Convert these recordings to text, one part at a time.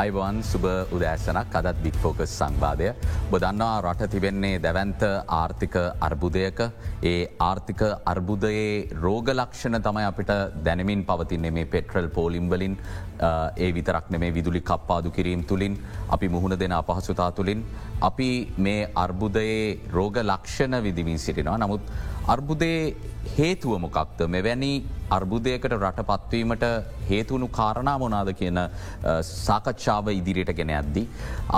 Ivan සුබ උදෑසනක්. අදත් බික් focus සංවාදය. බොදන්නවා රට තිබෙන්නේ දැවන්ත ආර්ථික අර්බුදයක. ඒ ආර්ථික අර්බුදයේ රෝගලක්ෂණ තමයි අපිට දැනමින් පවතින්නේ මේ පෙට්‍රල් පෝලිම්වලින් ඒ විතරක් නෙමේ විදුලි කප්පාදු කිරීම් තුළින් අපි මුහුණ දෙන අපහසුතා තුළින් අපි මේ අර්බුදයේ රෝග ලක්ෂණ විදිමින් සිටිනවා. නමුත් අර්බුදයේ හේතුව මොකක්ද මෙවැනි අර්බුදයකට රට පත්වීමට හේතුුණු කාරණා මොනාද කියන සාකච්ඡාව ඉදිරියට ගෙන ඇද්දි.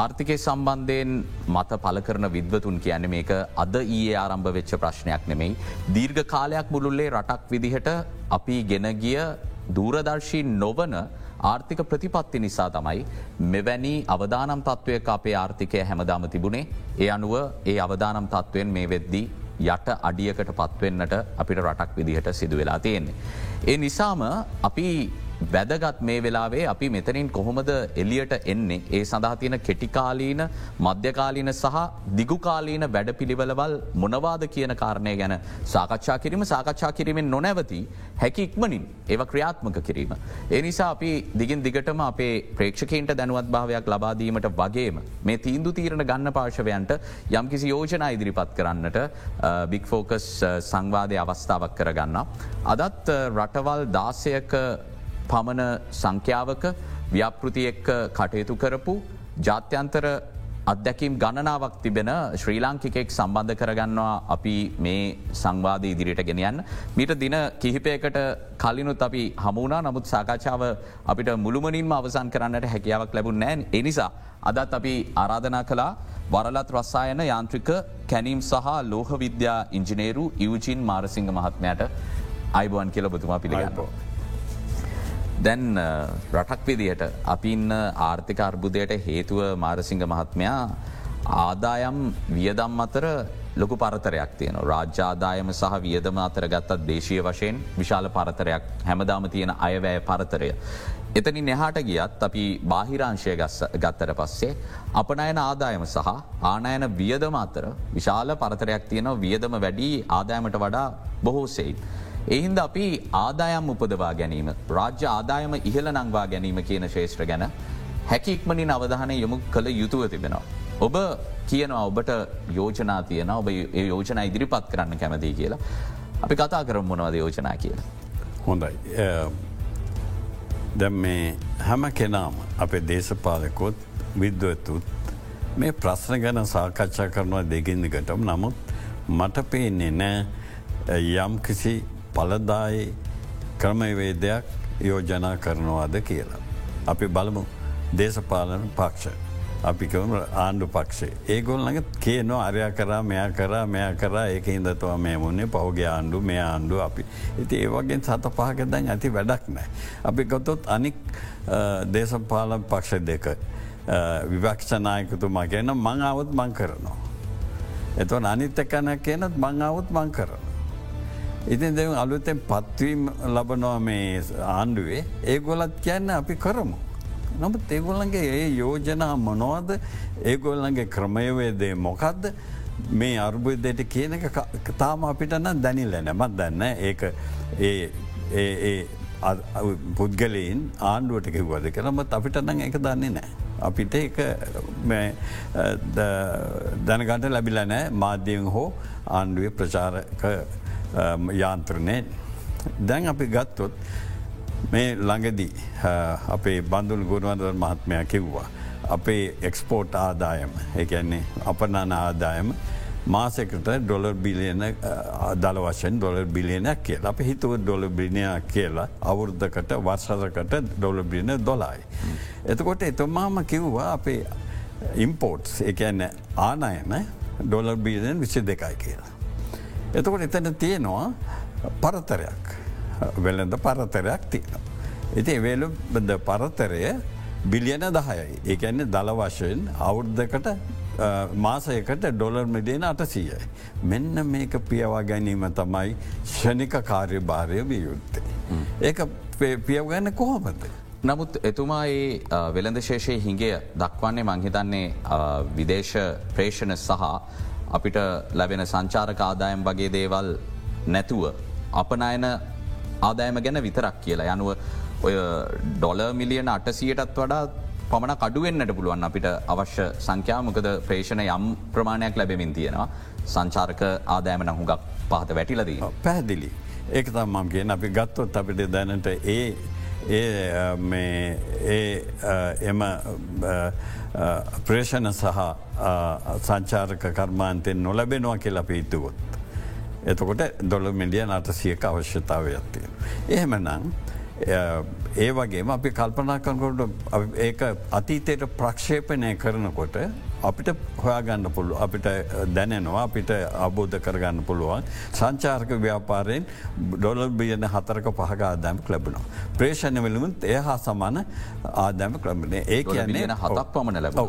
ආර්ථිකය සම්බන්ධයෙන් මත පල කරන විද්වතුන් කියන මේක අද ඊයේ ආරම්භ වෙච්ච ප්‍රශ්නයක් නෙමෙයි. දීර්ඝ කාලයක් මුළුල්ලේ රටක් විදිහට අපි ගෙනගිය දූරදර්ශී නොවන ආර්ථික ප්‍රතිපත්ති නිසා තමයි මෙවැනි අවදානම් තත්ත්වයක අපේ ආර්ථිකය හැමදාම තිබුණේ ඒ අනුව ඒ අවදානම් තත්ත්වයෙන් මේ වෙද්දී යට අඩියකට පත්වෙන්නට අපිට රටක් විදිහට සිදු වෙලා තියෙන්නේ. ඒ නිසාම අපි වැදගත් මේ වෙලාවේ අපි මෙතනින් කොහොමද එලියට එන්නේ ඒ සඳහා තියෙන කෙටිකාලීන මධ්‍යකාලීන සහ දිගුකාලීන වැඩ පිළිවලවල් මොනවාද කියන කාරණය ගැන සාකච්ඡා කිරීම සාකච්ඡා කිරීමෙන් නොනැවති හැකි ඉක්මනින් ඒව ක්‍රියාත්මක කිරීම. ඒ නිසා අපි දිගින් දිගටම අපේ ප්‍රේක්ෂකන්ට දැනුවත් භාවයක් ලබාදීමට වගේම මේ තීන්දු තීරණ ගන්න පාර්ශවයන්ට යම්කිසි යෝජනා ඉදිරිපත් කරන්නට බික් ෆෝකස් සංවාධය අවස්ථාවක් කරගන්න. අදත් රටවල් දාසයක පමණ සංඛ්‍යාවක ව්‍යපෘති එක්ක කටයුතු කරපු ජාත්‍යන්තර අත්දැකීම් ගණනාවක් තිබෙන ශ්‍රී ලාංකිකෙක් සම්බන්ධ කරගන්නවා අපි මේ සංවාධ ඉදිරියට ගෙනියන්න. මීට දින කිහිපයකට කලිනුත් අපි හමුණනා නමුත් සාකච්ඡාව අපිට මුළුමනින්ම අවසන් කරන්නට හැකියාවක් ලැබුණ නෑන් එනිසා. අදත් අපි ආරාධනා කලා වරලත් රස්සායන යාන්ත්‍රික කැනීම් සහ ලෝහ විද්‍යා ඉංජිනේරු ඉවජීන් මාරසිංහ මහත්මයට අයිබුවන් කියල බතුමා පිළිගන්නෝ. දැන් රටක් විදියට අපින්න ආර්ථික අර්බුදයට හේතුව මාරසිංහ මහත්මයා ආදායම් වියදම් අතර ලොකු පරතරයක් තියන රාජ්‍යාදායම සහ වියදම අතර ගත්තත් දේශය වශයෙන් විශාල පරතරයක් හැමදාම තියෙන අයවැය පරතරය. එතනි neහාට ගියත් අපි බාහිරංශය ගත්තර පස්සේ අපනයන ආදායම සහ ආනයන වියදම අතර විශාල පරතරයක් තියෙන වියදම වැඩි ආදායමට වඩා බොහෝසෙයි. එහින්ද අපි ආදායම් උපදවා ගැනීම රාජ්‍ය ආදායම ඉහළ නංවා ගැනීම කියන ශේෂත්‍ර ගැන හැකික්මනින් අවධානය යොමු කළ යුතුව තිබෙනවා. ඔබ කියනවා ඔබට යෝජනා තියෙන ඔබ ඒ යෝජනා ඉදිරිපත් කරන්න කැමති කියලා. අපි කතා කරම් මොනවද යෝජනා කියලා. හොඳයි. දැම් මේ හැම කෙනාම අපේ දේශපාලකොත් විද්වතුත් මේ ප්‍රශ්න ගැන සාකච්ඡා කරනවා දෙගින්දිකටම නමුත් මට පේන්නේ නෑ යම් කිසි පලදායි ක්‍රමවේදයක් යෝජනා කරනවාද කියලා. අපි බලමු දේශපාලන පක්ෂ. අපිකම ආණ්ඩු පක්ෂේ ඒගොල්ලඟ කියනවා අරයා කරා මෙයා කරා මෙයා කරා ඒක හිදතුව මේ මුන්නේ පෞගේ ආණ්ඩු මේ ආණ්ඩු අපි ඉති ඒවගෙන් සත පහක දැන් ඇති වැඩක් නෑ. අපි ගොතොත් අනික් දේශපාලන පක්ෂ දෙක විවක්ෂනායකතුමා ගැන මං අවුත් මං කරනවා. එතුව අනිත්ත කැන කියනත් මං අවුත් මං කරන. ඉතින් දෙව අලුතෙන් පත්වීම් ලබනවා මේ ආණ්ඩුවේ. ඒගොලත් කියන්න අපි කරමු. නමුත් ඒගොල්ලන්ගේ ඒ යෝජනා මොනවද? ඒගොල්ලන්ගේ ක්‍රමයවේදේ මොකක්ද මේ අර්බුදයට කියන එක තාම අපිටන දැනිල්ල නැමත් දන්න ඒ පුද්ගලයින් ආණ්ඩුවට කිව්වද කරමත් අපිට නං එක දන්නේ නෑ. අපිට එක දැනගට ලැබිල නෑ. මාධ්‍යයෙන් හෝ ආණ්ඩුවේ ප්‍රචාරක Um, යාන්ත්‍රණයෙන්. දැන් අපි ගත්තොත් මේ ළඟදී uh, අපේ බඳුල් ගුණවන්දර මහත්මය කිව්වා. අපේ එක්ස්පෝට් ආදායම එකන්නේ අපනාන ආදායම මාසකට ඩොලර් බිලියන දල වශයෙන් ඩොලර් බිලියනයක් කියලා අප හිතුව ඩොල බිලියනයක් කියලා අවුරුද්ධකට වර්සරකට ඩොල බිලියන දොලායි. එතකොට එතුමාම කිව්වා අපේ ඉම්පෝට්ස් එකන්න ආනායම ඩොලර් බිලියන් විසි දෙකයි කියලා. එතකොට එතන තියෙනවා පරතරයක් වෙළඳ පරතරයක් තියෙන. ඉති එවේලු බඳ පරතරය බිලියන දහයයි. ඒකන්නේ දල වශයෙන් අවුද්ධකට මාසයකට ඩොලර් මිලියන අටසීයයි. මෙන්න මේක පියවා ගැනීම තමයි ෂණික කාර්යභාරය විය යුත්තේ. ඒක පියව ගැන්න කොහොමද. නමුත් එතුමා ඒ වෙළඳ ශේෂය හිගේ දක්වන්නේ මංහිතන්නේ විදේශ ප්‍රේෂණ සහ අපිට ලැබෙන සංචාරක ආදායම් වගේ දේවල් නැතුව අපනයන ආදායම ගැන විතරක් කියලා යනුව ඔය ඩොල මිලියන අටසියටත් වඩා පමණ කඩුවෙන්න්නට පුළුවන් අපිට අවශ්‍ය සංඛ්‍යාමකද ප්‍රේෂණ යම් ප්‍රමාණයක් ලැබෙමින් තියෙනවා සංචාර්ක ආදෑම නහුගක් පහත වැටිලදී. පැහැදිලි. ඒක තම් මම කියෙන් අපි ගත්තොත් අපිට දැනට ඒ ඒ ඒ එම ප්‍රේෂණ සහ සංචාරක කර්මාන්තයෙන් නොලැබෙනවා කියලා පිහිතුවොත්. එතකොට දොළ මිඩිය නටසියක අවශ්‍යතාව ඇත්තිය. එහෙමනම් ඒ වගේම අපි කල්පනා කරකොට ඒක අතීතයට ප්‍රක්ෂේපනය කරනකොට අපිට හොයාගන්න පුළුව අපිට දැනෙනවා අපිට අබෝධ කරගන්න පුළුවන් සංචාර්ක ව්‍යාපාරයෙන් ඩොල බියන හතරක පහක ආදෑම ලැබුණා. ප්‍රේෂණ වෙලමුත් ඒ හා සමාන ආදෑම ක්‍රමණය ඒ කියන්නේ හතක් පමණ ලැබ.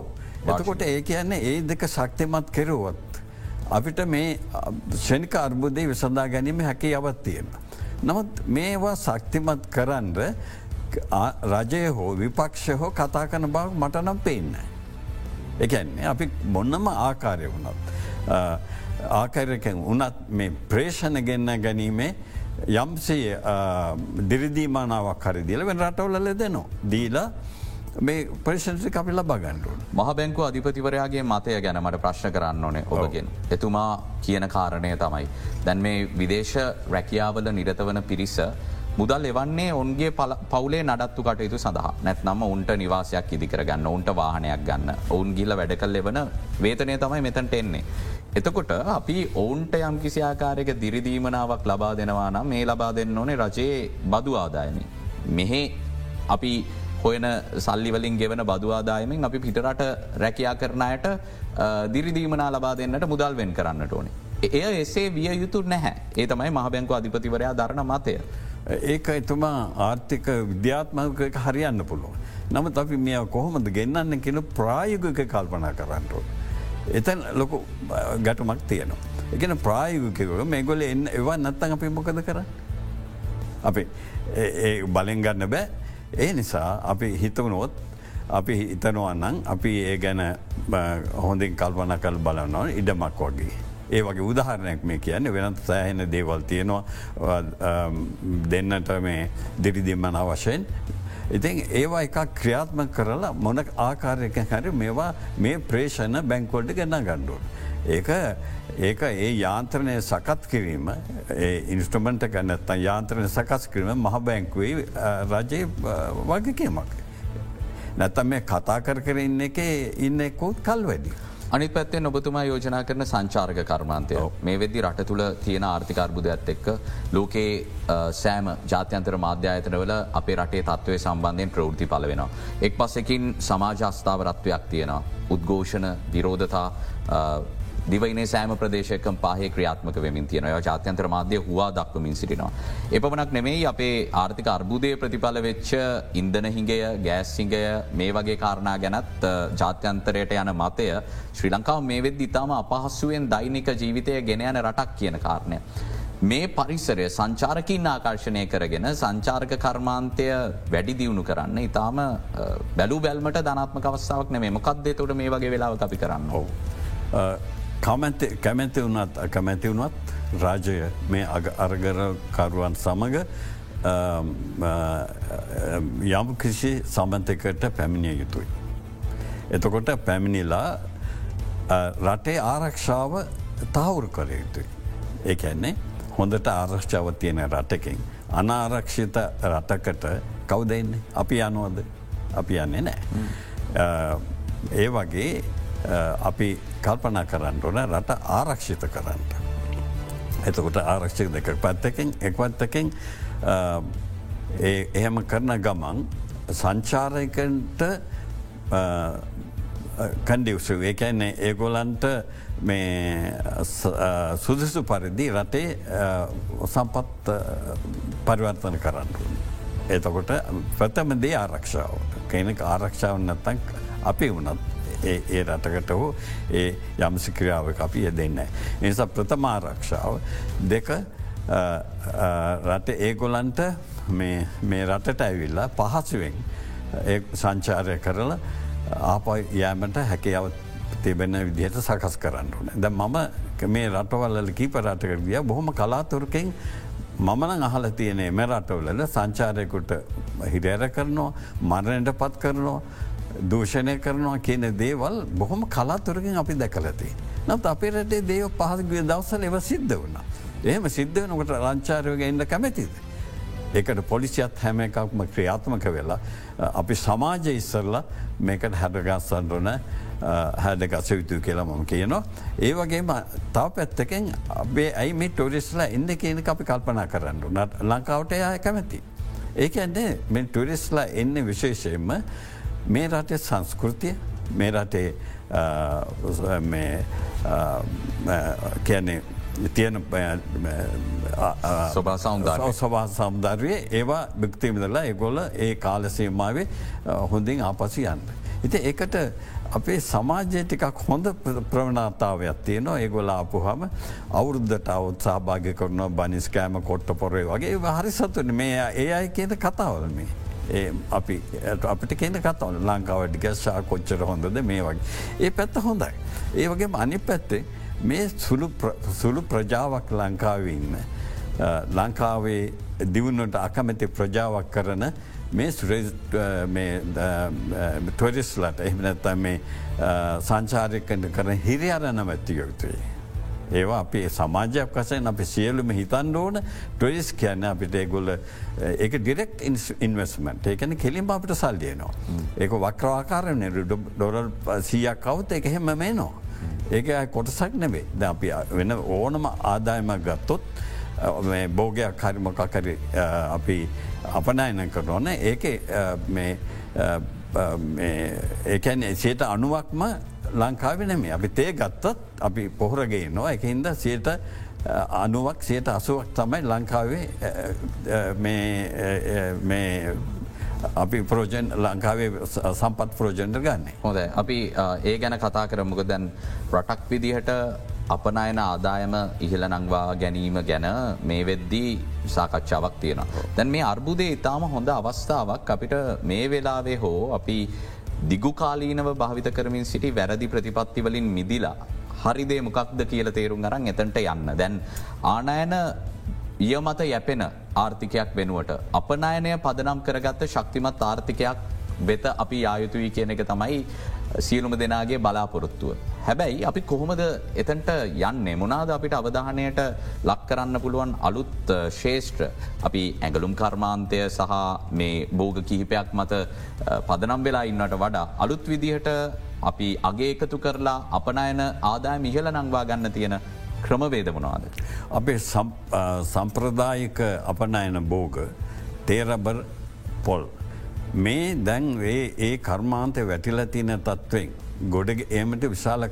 එතකොට ඒ කියන්නේ ඒ දෙක ශක්තිමත් කෙරුවොත්. අපිට මේ ෂණික අර්බුදය විසඳා ගැනීම හැකි අවත් තියෙන. නමුත් මේවා ශක්තිමත් කරන්න රජය හෝ විපක්ෂ හෝ කතා කන බව මට නම් පේන්නේ. එකන්නේ අපි මොන්නම ආකාරය වුණත්. ආකාරයකෙන් උනත් මේ ප්‍රේෂණ ගෙන්න්න ගැනීමේ යම්සේ දිරිදීමානාවක් හරි දිල වෙන රටවල්ල දෙනවා. දීලා මේ පරිෂන්සි අපි ලබාගන්නුවන්. මහ බැංකු අධිපතිවරයාගේ මතය ගැන මට ප්‍රශ්න කරන්න ඕනේ ඔබගෙන්. එතුමා කියන කාරණය තමයි. දැන් මේ විදේශ රැකියාවල නිරතවන පිරිස මුදල් එවන්නේ ඔන්ගේ පවුලේ නඩත්තු කටයුතු සඳහා නැත්නම උන්ට නිවාසයක් ඉදිකර ගන්න උන්ට වාහනයක් ගන්න ඔවුන් ගිල්ල වැඩ කල් එවන වේතනය තමයි මෙතැන්ට එන්නේ. එතකොට අපි ඔවුන්ට යම් කිසි ආකාරයක දිරිදීමනාවක් ලබා දෙනවා නම් මේ ලබා දෙන්න ඕනේ රජයේ බදු ආදායමි. මෙහෙ අපි හොයන සල්ලිවලින් ගෙවන බදවාදායමින් අපි පිටරට රැකයා කරනයට දිරිදීමනා ලබා දෙන්නට මුදල් වෙන් කරන්නට ඕනේ. එය එසේ විය යුතු නැහැ ඒ තමයි මහබැංකු අධිපතිවරයා දරණ මතය. ඒක එතුමා ආර්ථික විද්‍යාත්මක හරියන්න පුළුවන්. නමුත් අපි මෙ කොහොමද ගෙන්න්න කෙන ප්‍රායුගක කල්පනා කරන්නට. එතැන් ලොකු ගැටුමක් තියනවා. එකන ප්‍රායුගකව මේගොල එන්න එවා නත්තන් අපි මොකද කර. අපි බලෙන් ගන්න බෑ ඒ නිසා අපි හිතවනොත් අපි හිතනවන්නන් අපි ඒ ගැන හොඳින් කල්පන කල් බලනවා ඉඩමක් වගේ. ඒ වගේ උදාහරණයක් මේ කියන්නේ වෙනත් සෑහෙන දේවල් තියෙනවා දෙන්නට මේ දිරිදිම්මන වශයෙන්. ඉතින් ඒවා එකක් ක්‍රියාත්ම කරලා මොන ආකාරයක හරි මේවා මේ ප්‍රේෂණ බැංකොල්ඩ ගන්න ගණ්ඩුවන්. ඒක ඒක ඒ යාන්ත්‍රණය සකත් කිරීම ඉන්ස්ට්‍රමෙන්ට ගන්නත්ත යාන්ත්‍රණය සකස් කිරීම මහ බැංකුවේ රජයේ වගකීමක්. නැතම් මේ කතා කර කර ඉන්න එක ඉන්න එක්කෝත් කල් වැඩි. අනි පැත්තේ ඔබතුමා යෝජනා කරන සංචාර්ග කර්මාන්තය මේ වෙදදි රට තුළ තියෙන ආර්ථිකර්බුදයක්ත් එක්ක ලෝකයේ සෑම ජාත්‍යන්තර මාධ්‍යායතනවල අපේ රටේ තත්වය සම්බන්ධයෙන් ප්‍රවෘති පල වෙනවා. එක් පස්සකින් සමාජස්ථාවරත්වයක් තියෙනවා. උද්ඝෝෂණ විරෝධතා දිවයිනේ සෑම ප්‍රදේශයකම් පහේ ක්‍රියාත්මක වෙමින් තියෙන ජාත්‍යන්ත්‍ර මාධ්‍ය හවා දක්වමින් සිටිනවා. එපමනක් නෙමෙයි අපේ ආර්ථික අර්බුදය ප්‍රතිඵල වෙච්ච ඉන්දනහිගය ගෑස්සිංගය මේ වගේ කාරණා ගැනත් ජාත්‍යන්තරයට යන මතය ශ්‍රී ලංකාව මේ වෙද ඉතාම අපහස්සුවෙන් දෛනික ජීවිතය ගෙන යන රටක් කියන කාරණය. මේ පරිසරය සංචාරකින් ආකර්ශණය කරගෙන සංචාර්ක කර්මාන්තය වැඩි දියුණු කරන්න ඉතාම බැලු බැල්මට ධනාත්ම අවස්සාාවක් නෙමේ මොකක්දේ තොට මේ වගේ වෙලාව අපි කරන්න හෝ. කමැති වුණත් අකමැති වුණත් රාජය මේ අරගරකරුවන් සමඟ යම් කිසි සම්බන්තකට පැමිණිය යුතුයි. එතකොට පැමිණිලා රටේ ආරක්ෂාව තහවුරු කර යුතුයි. ඒඇන්නේ හොඳට ආරක්ෂාව තියෙන රටකින්. අනාරක්ෂිත රටකට කවුදන්නේ අපි යනුවද අපි යන්නේ නෑ. ඒ වගේ අපි කල්පනා කරන්න ඕන රට ආරක්ෂිත කරන්න. එතකොට ආරක්ෂික දෙක පැත්තකින් එක්වත්තකින් එහෙම කරන ගමන් සංචාරයකට කන්ඩිවසු ඒකන්නේ ඒගොලන්ට මේ සුදුසු පරිදි රටේ සම්පත් පරිවර්තන කරන්න. එතකොට ප්‍රථමදේ ආරක්ෂාව කෙනෙක් ආරක්ෂාව නැත්තන් අපි වනත් ඒ රටකට හෝ ඒ යම්සි ක්‍රියාව අපි දෙන්න. නිසා ප්‍රථමාරක්ෂාව දෙක රට ඒගොලන්ට මේ රටට ඇවිල්ලා පහසුවෙන් සංචාරය කරලා ආපයි යෑමට හැකියාව තිබෙන විදිහට සකස් කරන්න ඕන. ද මම මේ රටවල්ල කීප රටකට ගිය බොහොම කලාතුරකින් මමන අහල තියනේ මෙරටවලල සංචාරයකුට හිරෑර කරනවා මරණයට පත් කරනවා දූෂණය කරනවා කියන දේවල් බොහොම කලාතුරකින් අපි දැකලති. නත් අපේ රටේ දේව පහසගිය දවසල එව සිද්ධ වුණා. එහෙම සිද්ධ වනකට රංචාරයෝග එන්න කැමැතිද. ඒකට පොලිසියත් හැම එකක්ම ක්‍රියාත්මක වෙලා අපි සමාජය ඉස්සරලා මේකට හැඩගස්සන්රන හැඩගස යුතු කියලා මම කියනවා. ඒ වගේම තව පැත්තකෙන් අපේ ඇයි මේ ටොරිස්ලා එන්න කියනක අපි කල්පනා කරන්න ලංකාවට එයා කැමැති. ඒක ඇන්නේ මෙ ටුරිස්ලා එන්න විශේෂයෙන්ම මේ රටේ සංස්කෘතිය මේ රටේ කියන්නේ තියෙන සවා සෞන්දර්ය ඒවා භක්තිමිදලා එගොල ඒ කාලසීමාවේ හොඳින් ආපසි යන්න. ඉති ඒකට අපේ සමාජය ටිකක් හොඳ ප්‍රවණතාවයක් තියනවා. ඒගොල අපපුහම අවුරුද්ධට අවුත් සහභාග කරන බනිස්කෑම කොට්ට පොරේ වගේ. හරි සතුන මේ ඒ අයි කියද කතාවලමේ. අපි අපිට කියන කතවන ලංකාවට ගැස්සා කොච්චර හොඳද මේ වගේ. ඒ පැත්ත හොඳයි. ඒ වගේ අනි පැත්තේ මේ සුළු ප්‍රජාවක් ලංකාවඉන්න. ලංකාවේ දියුණට අකමැති ප්‍රජාවක් කරන මේ ටොරිස්ලට එහමනැත්ත මේ සංචාරයකට කරන හිරියාරණ මැත්තියයුතුයි. ඒවා අපි සමාජයක් වසයෙන් අපි සියලුම හිතන් ඕන. ටොයිස් කියන්න අපිට ඒගොල්ල ඒක ඩිරෙක්් ඉන්වස්මට ඒකන කෙලින් අපිට සල්ලියනවා. ඒක වක්‍රවාකාරන ඩොරල් සීයක් කවුත් එක එහෙම මේ නෝ. ඒක කොටසක් නෙවේ ද අපි වෙන ඕනම ආදායමක් ගත්තොත් බෝගයක් හරිමොකකරි අපි අපනයන කරනවන. ඒක ඒකැන් එසේට අනුවක්ම ලංකාව නෙමේ අපි තේ ගත්තත් අපි පොහොරගේ නවා එක හින්ද සයට අනුවක් සයට අසුවක් තමයි ලංකාවේ අපි ප්‍රෝජන් ලංකාවේ සම්පත් ප්‍රෝජන්ට ගන්න. හොද අපි ඒ ගැන කතා කරමුක දැන් රටක් විදිහට අපනයන ආදායම ඉහළ නංවා ගැනීම ගැන මේ වෙද්දී සාකච්ඡාවක් තියෙනවා. දැන් මේ අර්බුදේ ඉතාම හොඳ අවස්ථාවක් අපිට මේ වෙලාවේ හෝ අපි දිගුකාලීනව භාවිත කරමින් සිටි වැරදි ප්‍රතිපත්තිවලින් මිදිලා. හරිදේ මොකක්ද කියල තේරුම් අරන් එතන්ට යන්න. දැන් ආනයන ඊය මත යැපෙන ආර්ථිකයක් වෙනුවට. අපනයනය පදනම් කරගත්ත ශක්තිමත් ආර්ථිකයක් වෙත අපි ආයුතුයි කියන එක තමයි සියලුම දෙනාගේ බලාපොරොත්තුව. හැබැයි අපි කොහොමද එතන්ට යන්නේ මොනාද අපිට අවධානයට ලක් කරන්න පුළුවන් අලුත් ශේෂත්‍ර අපි ඇගලුම් කර්මාන්තය සහ මේ බෝග කිහිපයක් මත පදනම් වෙලා ඉන්නට වඩා අලුත් විදිහට අපි අගේ එකතු කරලා අපනයන ආදාය මිහල නංවා ගන්න තියෙන ක්‍රමවේද වනාද. අපේ සම්ප්‍රදායික අපනයන බෝග තේරබර් පොල් මේ දැන් ඒ කර්මාන්තය වැටිල තින තත්ත්වෙන් ගොඩ ඒමට විශාල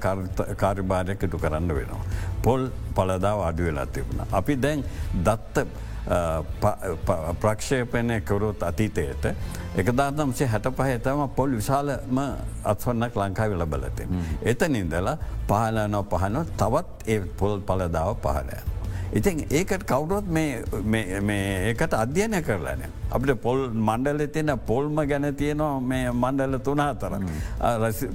කාර්භාරයකටු කරන්න වෙනවා. පොල් පලදාව අඩු වෙලා තිබුණ. අපි දැන් දත්ත ප්‍රක්ෂේපනය කවරුත් අතීතයට එකදාදම්සේ හැට පහතම පොල් විශාලම අත්වන්නක් ලංකාව ලබලති. එතනින්දලා පහලනෝ පහනො තවත් ඒ පොල් පලදාව පහලය. ඉතින් ඒකට කවුරුත් ඒකට අධ්‍යයනය කරලන. අපිට පොල් මණ්ඩල තියෙන පොල්ම ගැන තියනවා මේ මණ්ඩල තුනාතර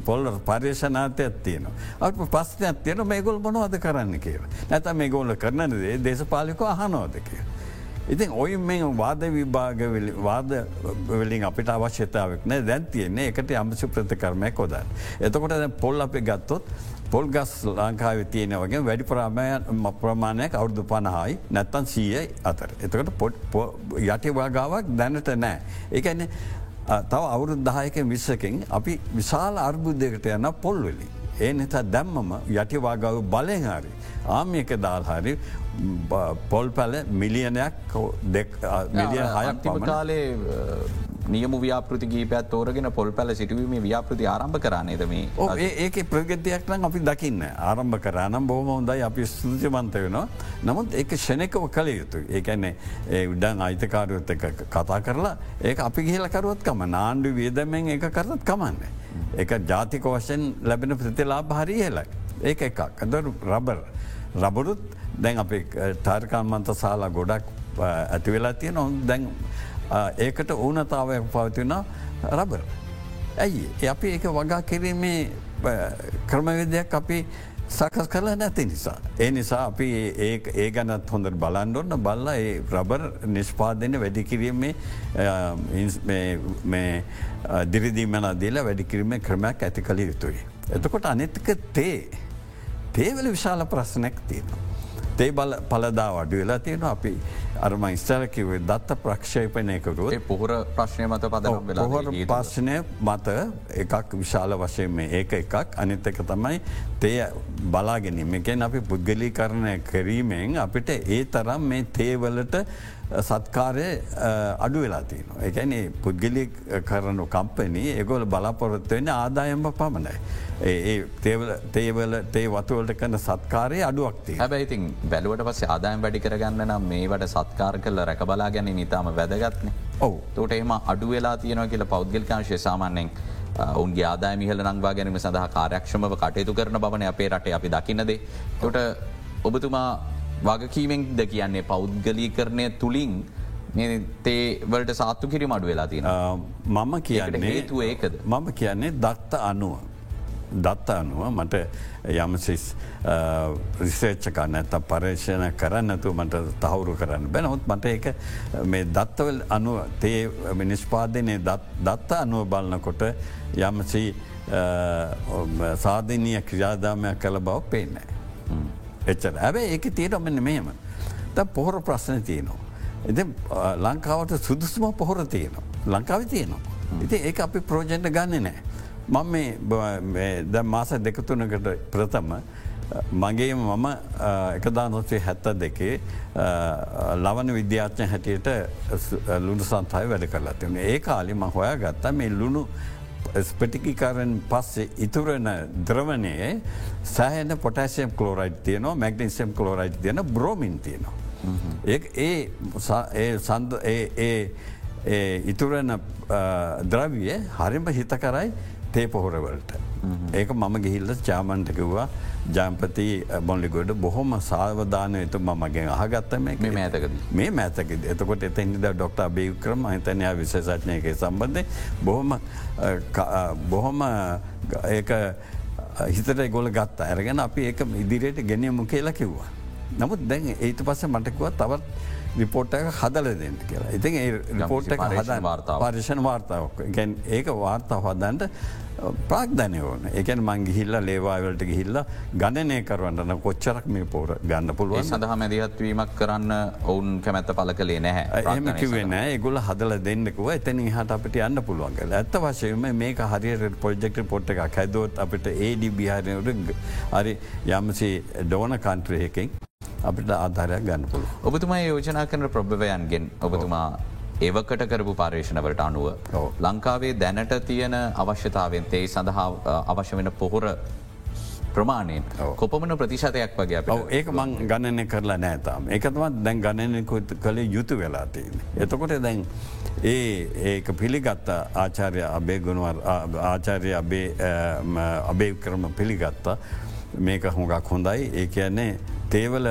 පොල් පර්ේෂනාතයක් තියන. අප පස්සනයක් තියෙන මේගොල් මොනවද කරන්න කියව. නැත මේ ගෝල කරනදේ දේශපාලිකෝ අහනෝද කිය. ඉතින් ඔයි මේ වාද විභාග වාද වලින් අපිට අවශ්‍යතාවක් නෑ දැන් තියන්නේ එකට අමසි ප්‍රතිකර්මය කොදන්න. එතකොට පොල් අපි ගත්තොත් පොල් ගස් ලංකාව තියෙන වගේ වැඩි ප්‍රාමයන් ප්‍රමාණයක් අවුදු පණහායි නැත්තන් සීය අතර. එතකට පොට් යටි වගාවක් දැනට නෑ. ඒකන්නේ තව අවුරුදු දහයක විස්සකින් අපි විශාල අර්බුද්ධයකට යන්න පොල්වෙලි. ඒ නිසා දැම්මම යටි වගාව බලෙන් හරි. ආමියක දාල්හරි පොල් පැල මිලියනයක් මිලියන් හයක් පමණ. කාලේ නියම ව්‍යාපෘති ගීපත් තෝරගෙන පොල් පැල සිටුවීම ව්‍යාපෘති ආරම්භ කරන්නේ මේ? ඒක ප්‍රගතියක් නම් අපි දකින්න. ආරම්භ කරනම් බොහම හොඳයි අපි ස්තුතිමන්ත වෙනවා. නමුත් ඒක ෂණකව කළ යුතු ඒකැන්නේ ඒ උඩන් අයිතකාරුවත් එක කතා කරලා ඒ අපි ගහලකරුවත්කම නාණ්ඩු වියදමෙන් එක කරත් කමන්න. එක ජාතික වශයෙන් ලැබෙන ප්‍රතිලා භාරී හෙලයි. ඒක එකක්. අද රබර්. රබරුත් දැන් අප ටර්කාන්මන්ත සාලා ගොඩක් ඇතිවෙලා තියෙන ඔන් දැන් ඒකට ඕනතාවයක් පවතින රබර්. ඇයි අපි ඒක වගා කිරීමේ ක්‍රමවිදයක් අපි සකස් කරලා නැති නිසා. ඒ නිසා අපි ඒ ඒ ගැනත් හොඳට බලන්ඩොන්න බල්ල ඒ රබර් නිෂ්පාදන වැඩිකිරීමේ දිරිදීමන දේලා වැඩිකිරීමේ ක්‍රමයක් ඇති කළ යුතුයි. එතකොට අනෙතික තේ තේවල විශාල ප්‍රශ්නයක් තියෙනවා. තේ බල පලදා වඩු වෙලා තියෙන අපි අරම ඉස්තලකිවේ දත්ත ප්‍රක්ෂේපනයකරුව පොහොර ප්‍රශ්නය මත පදනම් වෙලා පොහොර ප්‍රශ්නය මත එකක් විශාල වශයෙන් ඒක එකක්. අනිත් එක තමයි තේ බලාගෙනීම එකෙන් අපි පුද්ගලී කරණය කිරීමෙන් අපිට ඒ තරම් මේ තේවලට සත්කාරය අඩු වෙලා තියන. එකැන පුද්ගලි කරනු කම්පනී ඒගොල බලාපොරොත්වවෙන්න ආදායම්ම පමණයි. ඒ තේවල තේ වතුවලට කන සත්කාරය අඩුවක්ති හැබැයිතින් බැලුවට පස ආදායම් වැඩි කරගන්න නම් මේවට සත්කාර කල රැක බලා ගැන නිතාම වැදගත්න ඔව තොට එම අඩු වෙලා තියෙනවා කියල පෞද්ගල්කාංශය සාමාන්‍යෙන් ඔුන්ගේ ආදායමිහල නංවා ගැනීම සඳහා කාරයක්ෂමව කටයුතු කරන බවන අපේ රටේ අපි දකින්නදේ තොට ඔබතුමා වගකීමෙන් ද කියන්නේ පෞද්ගලී කරණය තුළින් තේවලට සාත්තු කිරි මඩු වෙලා තින මම කියන්නේ හේතුව ඒකද මම කියන්නේ දත්ත අනුව. දත්ත අනුව මට යමසිස් රිසේච්චකන්න ඇත පර්ේෂණ කරන්නතු මට තහවුරු කරන්න බැනහොත් මට එක මේ දත්තවල් අනුව තේ නිස්පාදනය දත්ත අනුව බලන්නකොට යමසි සාධනය ක්‍රියාදාමයක් කළ බව පේනෑ. එච්චර ඇබැ ඒක තීරමන්න මෙහෙම ද පොහොර ප්‍රශ්න තියනවා. එති ලංකාවට සුදුසුම පොහොර තියනවා. ලංකාව තියනවා. ඉති ඒ අපි ප්‍රෝජෙන්ට ගන්න නෑ. මම ද මාස දෙකතුනකට ප්‍රථම මගේ මම එකදා නොසේ හැත්ත දෙකේ ලවන විද්‍යාත්්‍ය හැටියට ලුණු සන්තයි වැඩ කරලා තිවන ඒ කාලි ම හොයා ගත්තා මේ ලුණු ස්පටිකිකාරෙන් පස්සේ ඉතුරන ද්‍රවණයේ සෑහන පොටසියම් කලෝරයිට් තියනවා මැග්නිසියම් කලෝරයිට් තියන බ්‍රෝමින් තියනවා. ඒ සන්ද ඒ ඉතුරන ද්‍රවිය හරිම හිත කරයි තේ පොහොරවලට. ඒක මම ගිහිල්ල චාමන්ටකිව්වා ජම්පති බොල්ලිගොඩ බොහොම සාවධානය එතු මගෙන් අහගත්තම මේ මෑතක මේ මෑතක එතකොට එතනිද ඩොක්ට බේක්‍රම හිතනය විශේෂඥයක සම්බන්ධය බොහොම බොහොම ඒක හිතට ගොල ගත්ත. ඇරගෙන අපි ඒක ඉදිරියට ගෙනියමු කියලා කිව්වා. නමුත් දැන් ඒට පස්ස මටකුව තවත් රිපෝට් එක හදල දෙන්න කියලා. ඉතින් ඒ රිපෝට් එක හද පර්ශණ වාර්තාවක්. ගැන් ඒක වාර්තා හදන්ට ප්‍රාග්ධනය ඕන. එකන් මං ගිහිල්ල ලේවාවලට ගිහිල්ල ගණනය කරවන්නන කොච්චරක් මේ පෝර ගන්න පුළුවන් සඳහ මැදිහත්වීමක් කරන්න ඔවුන් කැමැත්ත පල කළේ නැහැ එම කිවෙන ගොල හදල දෙන්නෙකුව එතන හට අපට යන්න පුළුවන් කල ඇත්ත වශයම මේක හරියට පොජෙක්ට පොට් එක හැදෝත් අපට ඒඩ බිහාරයට හරි යම්සේ ඩෝන කන්ට්‍රයකින් අපිට ආධාරයක් ගන්න පුළුව. ඔබතුමා යෝජනා කරන ප්‍රභවයන්ගෙන් ඔබතුමා ඒවකට කරපු පාර්ේෂණවට අනුව. ලංකාවේ දැනට තියෙන අවශ්‍යතාවෙන් තේ සඳහා අවශ්‍ය වෙන පොහොර ප්‍රමාණයෙන් කොපමන ප්‍රතිශතයක් වගේ ඒක මං ගණනය කරලා නෑතාම එකතමත් දැන් ගණනකුත් කළේ යුතු වෙලාතියන. එතකොට දැන් ඒ ඒක පිළිගත්ත ආචාරය අබේ ගුණුවර් ආචාරය අබේ කරම පිළිගත්තා. මේක හොඟක් හොඳයි. ඒ කියන්නේ තේවල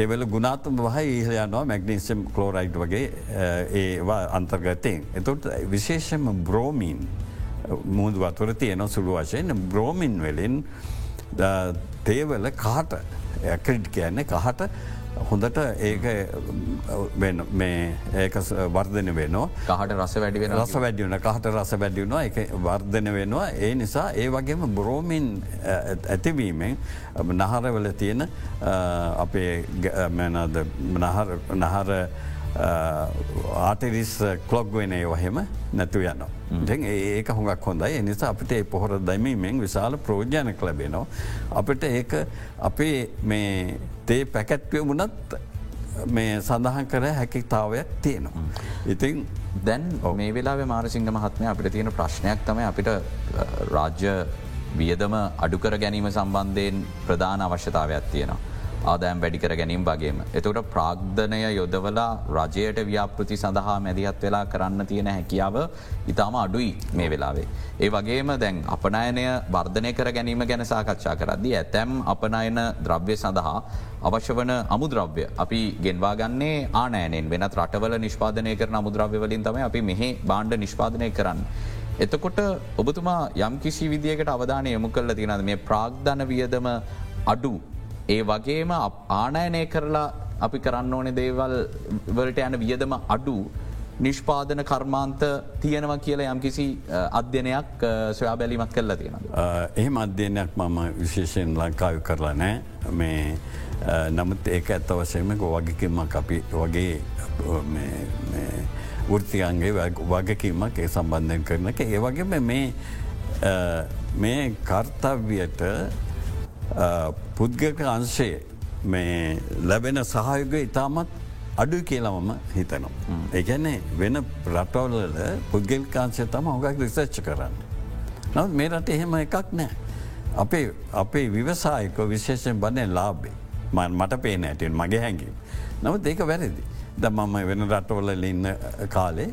තෙවල ගුණාත්ම වහයි ඉහල යනවා මැගනිසම් කලෝරයිට් වගේ ඒවා අන්තර්ගතයෙන්. එතොට විශේෂම බ්‍රෝමීන් මුහුදු වතුර තියෙන සුළු වශයෙන් බ්‍රෝමින් වලින් තේවල කාට ඇක්‍රඩ් කියන්නේ කහට හොඳට ඒක ඒක වර්ධන වෙනවා. කහට රස වැඩි රස වැඩියන කහට රස වැඩියුණවා එක වර්ධන වෙනවා. ඒ නිසා ඒ වගේම බ්‍රෝමින් ඇතිවීමෙන් නහරවල තියෙන අපේ නහර ආටිරිස් කලොග් වෙන ඒවහෙම නැතු යන්න. ඩ ඒක හොඟක් හොඳයි එනිසා අපිට ඒ පොහොර දමීමෙන් විශාල ප්‍රෝජ්ජනක ලැබෙනවා. අපිට ඒක අපේ මේ තේ පැකැට්පිය මුණත් මේ සඳහන් කර හැකිතාවයක් තියෙනවා. ඉතින් දැන් මේ වෙලා මාරසිංහ මහත්මය අපිට තියෙන ප්‍රශ්නයක් තමයි අපිට රාජ්‍ය වියදම අඩුකර ගැනීම සම්බන්ධයෙන් ප්‍රධාන අවශ්‍යතාවයක් තියෙනවා. ආදෑම් වැඩිකර ගැනීම් වගේම. එතකට ප්‍රාග්ධනය යොදවලා රජයට ව්‍යාපෘති සඳහා මැදිහත් වෙලා කරන්න තියෙන හැකියාව ඉතාම අඩුයි මේ වෙලාවේ. ඒ වගේම දැන් අපනයනය වර්ධනය කර ගැනීම ගැන සාකච්ඡා කරද්දී ඇතැම් අපනයන ද්‍රව්‍ය සඳහා අවශ්‍ය වන අමුද්‍රව්‍ය අපි ගෙන්වාගන්නේ ආනෑනෙන් වෙනත් රටවල නිෂ්පාදනය කරන අමුද්‍රව්‍යවලින් තම අපි මෙහෙ බාණ්ඩ නිෂ්පාදනය කරන්න. එතකොට ඔබතුමා යම් කිසි විදිකට අවධානය යොමු කල්ල තිනද මේ ප්‍රාග්ධන වියදම අඩු ඒ වගේම ආනයනය කරලා අපි කරන්න ඕනෙ දේවල් වලට යන වියදම අඩු නිෂ්පාදන කර්මාන්ත තියෙනවා කියලා යම්කිසි අධ්‍යනයක් සොයා බැලීමක් කරලා තියෙන. එහෙම අධ්‍යයනයක් මම විශේෂයෙන් ලංකාව කරලා නෑ මේ නමුත් ඒක ඇත්ත වසයමක වගකින්මක් අපි වගේ වෘතියන්ගේ වගකීමක් ඒ සම්බන්ධයෙන් කරනක ඒ වගේම මේ මේ කර්තව්‍යයට පුද්ගක අංශයේ මේ ලැබෙන සහයුග ඉතාමත් අඩු කියලමම හිතනවා. ඒගැන්නේ වෙන රටවල්ල පුද්ගල්කාන්සය තම හොගක් රිසච්ච කරන්න. නවත් මේ රට එහෙම එකක් නෑ. අපේ අපේ විවසායක විශේෂෙන් බනය ලාබේ මන් මට පේන ඇටෙන් මගේ හැඟීම. නවත් ඒක වැරදි. ද මම වෙන රටවල ඉන්න කාලේ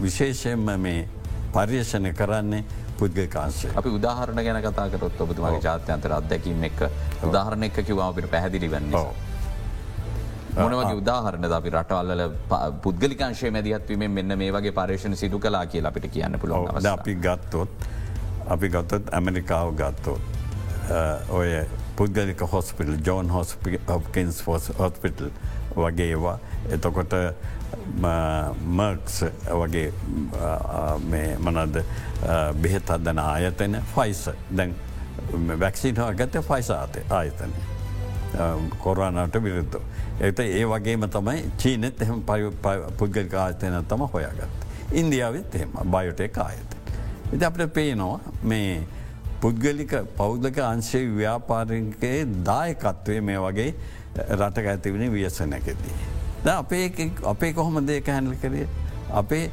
විශේෂයෙන්ම මේ පර්යේෂණය කරන්නේ පුද්ගකාන්සේ අපි උදාහරණ ගැන කතාකරොත් ඔබතුමගේ ජාත්‍යන්තර අත්දැකීම එක් උදාහරණ එක් කිවාපිට පැහැදිලි වන්නේ. මොනවගේ උදාහරණ අපි රටවල්ල පුද්ගලිකාංශය මැදිහත්වීම මෙන්න මේ වගේ පර්ේෂණ සිදු කලා කිය අපිට කියන්න පුළුවන් අපි ගත්තොත් අපි ගත්තොත් ඇමරිකාව ගත්තොත් ඔය පුද්ගලික හොස්පිටල් ජෝන් හොස්කින්ස් ෆෝස් හොස්පිටල් වගේ ඒවා. එතකොට මර්ක්ස් වගේ මනද බෙහෙත් අදන ආයතන ෆයිස දැන් වැක්සින් හා ගත ෆයිසාත ආයතනය. කොරාණට විරුද්ධ. එත ඒ වගේම තමයි චීනෙත් එහම පුද්ගලික ආයතයන තම හොයාගත්. ඉන්දියාවත් එහෙම බයොටේ ආයත. එති අපට පේනවා මේ පුද්ගලික පෞද්ගක අංශය ව්‍යාපාරකයේ දායකත්වය මේ වගේ රටක ඇතිවනි ව්‍යසනැකෙදී. අපේ අපේ කොහොම දේක හැඳල කරේ අපේ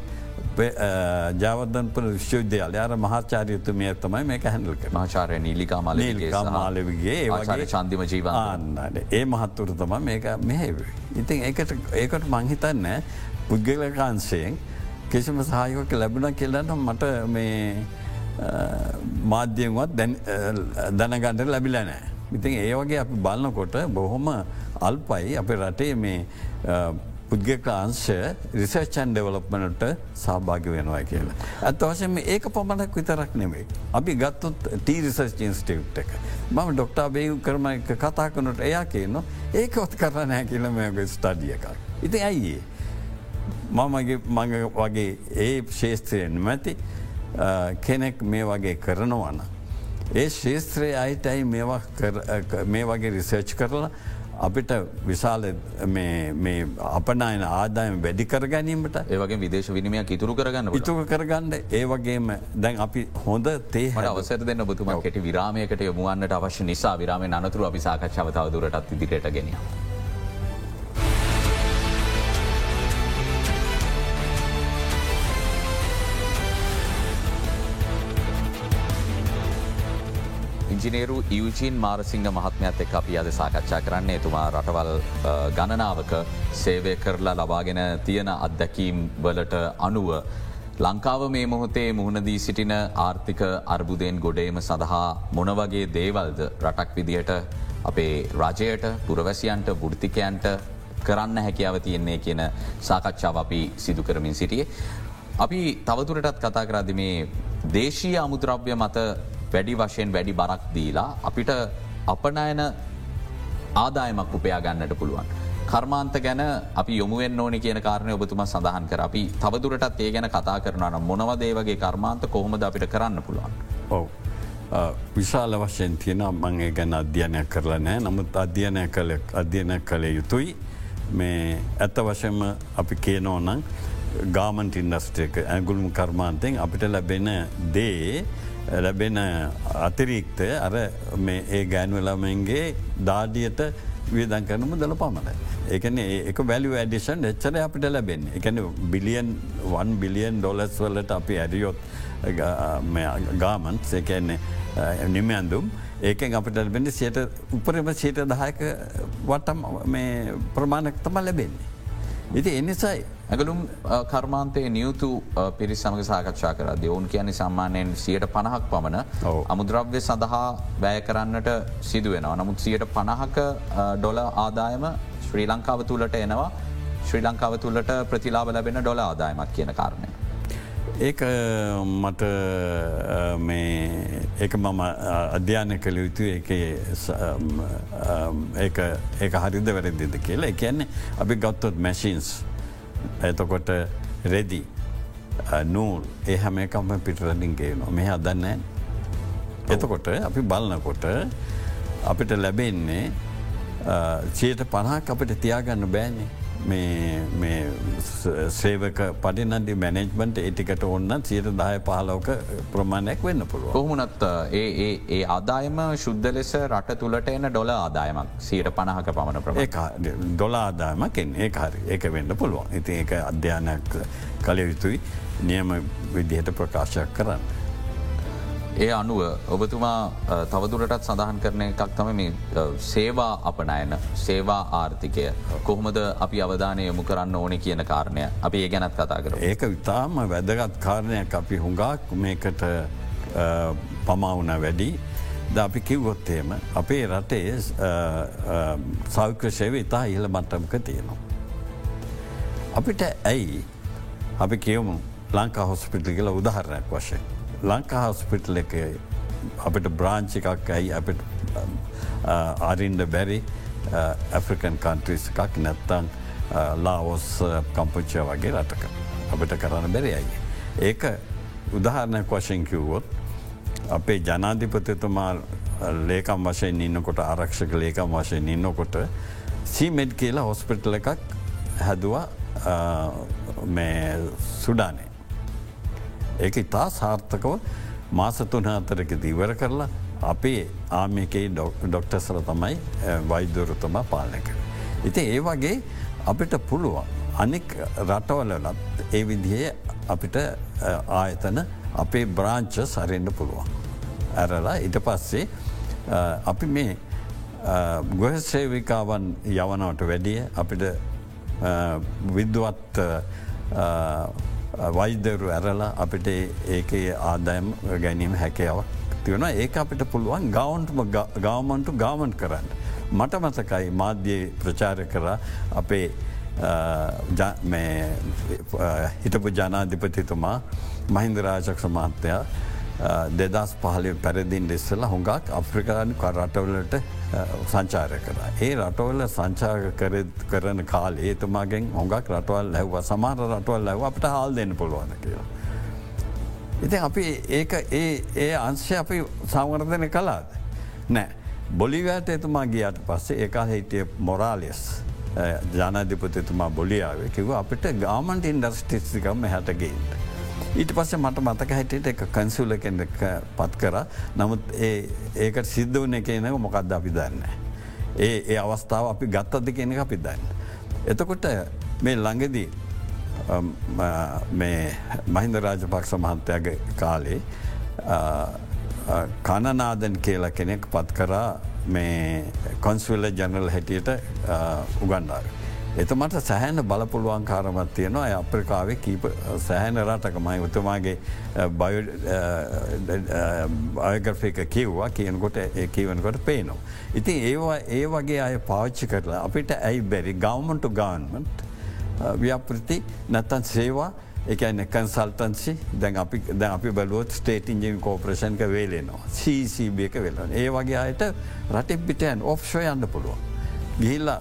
ජාවදන්පල විශ්වවිද්‍යාල අර මහාචාරයතු මේ තමයි මේක හැඳල්ක මාචාරය නීලිකා මලගේ මාලවගේ ඒ චන්දිම ජීවන්නට ඒ මහත්තුර තම මේක මෙහෙව. ඉතින් ඒකට ඒකට මංහිතන්න පුද්ගලකාන්සයෙන් කිසිම සහයක ලැබුණ කෙල්ලන්න මට මේ මාධ්‍යයන්වත් දැනගණඩ ලැබිලනෑ. ඉතින් ඒ වගේ අපි බලන්නකොට බොහොම අල්පයි අප රටේ මේ පුද්ගක අංශ රිසර්චන් ඩෙවලොප්මනට සභාග වෙනවා කියලා. ඇත් වශයෙන් ඒක පමණක් විතරක් නෙවෙයි. අපි ගත්තුත් ටීරිසර්ච් ඉන්ස්ටිවට් එක. මම ඩොක්ටා බේයු කරම එක කතා කනට එයා කියනවා ඒකොත් කරනෑ කියලමයක ස්ටඩිය එකක්. ඉති ඇයිඒ. මමගේ මඟ වගේ ඒ ශේස්ත්‍රයෙන් මැති කෙනෙක් මේ වගේ කරනවන. ඒ ශේස්ත්‍රයේ අයිටයි මේ වගේ රිසර්ච් කරලා අපිට විශාල අපනයන ආදායම වැඩි කර ගැනීමට ඒවගේ විදේශ විනිමයක් ඉතුරු කරගන්න ඉතුක කරගන්න ඒවගේම දැන් අපි හොඳ තේ අවසර දෙන්න බතුම කෙට විරාමයකට යොමුවන්නට අවශ්‍ය නිසා විරාම අනතුරු අපි සාකච්ඡාව තවදුරටත් ඉදිරියට ගෙනිය. ඉංජිනේරු ඉවජීන් මාරසිංහ මහත්මයත් එක් අපි අද සාකච්ඡා කරන්නේ එතුමා රටවල් ගණනාවක සේවය කරලා ලබාගෙන තියෙන අත්දැකීම් වලට අනුව ලංකාව මේ මොහොතේ මුහුණදී සිටින ආර්ථික අර්බුදයෙන් ගොඩේම සඳහා මොනවගේ දේවල්ද රටක් විදිහට අපේ රජයට පුරවැසියන්ට බුෘතිකයන්ට කරන්න හැකියාව තියෙන්නේ කියන සාකච්ඡාව අපි සිදු කරමින් සිටියේ. අපි තවතුරටත් කතා කරදි මේ දේශීය අමුද්‍රව්‍ය මත වැඩි වශයෙන් වැඩි බරක් දීලා අපිට අපනයන ආදායමක් උපයා ගන්නට පුළුවන්. කර්මාන්ත ගැන අපි යොමුුවෙන් ඕනි කියන කාරණය ඔබතුම සඳහන් කර අපි තවදුරටත් ඒ ගැන කතා කරනන මොනවදේවගේ කර්මාන්ත කොහොමද අපිට කරන්න පුළුවන්. ඔව. විශාල වශයෙන් තියෙන මංගේ ගැන අධ්‍යයනය කරලා නෑ නමුත් අධ්‍යයනය කළ අධ්‍යයන කළේ යුතුයි මේ ඇත්ත වශයෙන්ම අපි කියනෝනං ගාමන්ට ඉන්ඩස්ට්‍රේක ඇගුළුම් කර්මාන්තයෙන් අපිට ලැබෙන දේ ලැබෙන අතිරීක්තය අර ඒ ගෑන්වලමන්ගේ දාඩියට වියදන් කරනම දළ පමණ. ඒකන ඒක වැලි ඇඩිෂන් එච්චර අපිට ලැබෙන් එකන බිලියන් 1 බිලියන් ඩොලස් වලට අපි ඇරියොත් ගාමන්ස් එකන්නේ නිමයන්දුම් ඒකෙන් අපිට ලැබෙන සියට උපරම සීට දහයක වටම් ප්‍රමාණක් තම ලැබෙන්නේ. ඉති එනිසයි ඇගලුම් කර්මාන්තය නියුතු පිරි සමග සාකච්ඡා කර දෙවුන් කියන්නේ සම්මානයෙන් සියට පණහක් පමණ අමුද්‍රව්‍ය සඳහා වැය කරන්නට සිදුවෙනවා. නමුත් සියට පණහක ඩොල ආදායම ශ්‍රී ලංකාව තුළට එනවා ශ්‍රී ලංකාව තුළට ප්‍රතිලාබ ලැබෙන ඩොල ආදායමක් කියන කාරණය. ඒක මට ඒක මම අධ්‍යාන කළ යුතු ඒ හරිද වැරදිද කියලා. එකන්නේ අපි ගත්තොත් මැසින්ස් එතකොට රෙදි නූල් ඒ හැම එකම පිටරලින්ගේ නො මෙහ අදන්න එතකොට අපි බලනකොට අපිට ලැබෙන්නේ චයට පණහක් අපිට තියාගන්න බෑන්නේ මේ සේවක පඩිනන්ඩි මැනෙජ්මන්ට ඒටිකට ඔන්න සියට දාය පහලෝක ප්‍රමාණයක් වෙන්න පුළුව. කොහමුණත් ඒ ඒ ආදායම ශුද්ධ ලෙස රට තුළට එන ඩොල ආදායමක් සීට පණහක පමණ ප්‍ර ඩොල ආදායමකෙන් ඒ හරි. ඒක වෙන්න පුළුවන්. ඉති ඒක අධ්‍යානයක් කළ යුතුයි. නියම විදිහට ප්‍රකාශයක් කරන්න. ඒ අනුව ඔබතුමා තවදුරටත් සඳහන් කරන එකක් තම මේ සේවා අපනයන සේවා ආර්ථිකය කොහොමද අපි අවධානය යොමු කරන්න ඕන කියන කාරණය අපි ඒ ගැනත් කතා කර. ඒක විතාම වැදගත් කාරණයක් අපි හුඟක් මේකට පමවුන වැඩි ද අපි කිව්වොත්තේම අපේ රටේ සෞඛ්‍ය සේව ඉතා ඉහළ මට්ටමක තියෙනවා. අපිට ඇයි අපි කියවමු ලංකා හොස්පිටි කියල උදාහරණයක් වශයෙන්. ලංකා හස්පිටල් එක අපිට බ්‍රාංචි එකක් ඇයි අපිට අරින්ඩ බැරි ඇෆ්‍රිකන් කන්ට්‍රීස් එකක් නැත්තං ලාවොස් කම්පුච්චය වගේ රටක අපිට කරන්න බැරි අයි. ඒක උදාහරණයක් වශයෙන් කිව්වොත් අපේ ජනාධිපතිතුමා ලේකම් වශයෙන් ඉන්නකොට ආරක්ෂක ලේකම් වශයෙන් ඉන්නකොට සීමෙඩ් කියලා හොස්පිටල එකක් හැදවා සුඩානේ ඒක ඉතා සාර්ථකව මාසතුන අතරක දීවර කරලා අපේ ආමිකයි ඩොක්ටසල තමයි වෛද්‍යවරුතමා පාලන කර. ඉති ඒ වගේ අපිට පුළුවන්. අනික් රටවලලත් ඒ විදිහේ අපිට ආයතන අපේ බ්‍රාංච සරෙන්ඩ පුළුවන්. ඇරලා ඉට පස්සේ අපි මේ ගොහසේවිකාවන් යවනවට වැඩිය අපිට විද්දුවත් වෛද්‍යරු ඇරලා අපිට ඒකේ ආදායම් ගැනීම හැකයාවක් තිවන ඒ අපිට පුළුවන් ගවන්ටම ගවමන්ටු ගාමන්් කරන්න. මට මතකයි මාධ්‍යයේ ප්‍රචාර කර අපේ හිටපු ජනාධිපතිතුමා මහින්ද රාජක්ෂ මහත්තයා දෙදස් පහලි පැරදිින් දෙස්සල හොඟක් අප්‍රිකානු කරටවලට සංචාරය කර. ඒ රටවල සංචාර කරන කාලේ ඒතුමාගෙන් හොඟක් රටවල් ලැව සමාර රටවල් ලැව අපට හල් දෙන්න පුළුවන කියලා. ඉතින් අපි ඒක ඒ ඒ අංශය අපි සංවර්ධනය කලාද. නෑ. බොලිවෑට එතුමා ගියට පස්සේ ඒකා හිටිය මොරාලියස් ජනධිපතිතුමා බොලියාවේ කිව අපිට ගාමන්ට ඉන්ඩස්ටිස්තිකම හැටගේන්ට. ඊට පස්සේ මට මතක හැටියට එක කන්සුල කෙන පත් කර නමුත් ඒකට සිද්ධ වන කියනක මොකක්ද අපි දන්න. ඒ ඒ අවස්ථාව අපි ගත්තද කියන එක අපි දන්න. එතකොට මේ ළඟදී මහින්ද රාජපක්ෂ මහන්තයගේ කාලේ කණනාදන් කියලා කෙනෙක් පත් කරා මේ කොන්ස්විල්ල ජනරල් හැටියට උගන්ඩාව. එතමට සැහැන බලපුළුවන් කාරමත් තියෙනවා. අප්‍රිකාවේ කීප සැහැන රටකමයි. උතුමාගේ අයග්‍රෆික කිව්වා. කියනකොට ඒ කීවනකොට පේනවා. ඉතින් ඒවා ඒ වගේ අය පාච්චි කරලා අපිට ඇයි බැරි? ගවමන්ටු ගාන්මට ව්‍යාපෘති නැත්තන් සේවා එකන කන්සල්ටන්සි දැන් අපි දැ අපි බලුවත් ස්ටේට ඉජින් කෝපරේෂන්ක වේලෙනවා. CCB එක වෙලන ඒ වගේ අයට රටෙක් පිටයන් ඔෆ්ෂෝ යන්න පුළුවන්. ගිහිල්ලා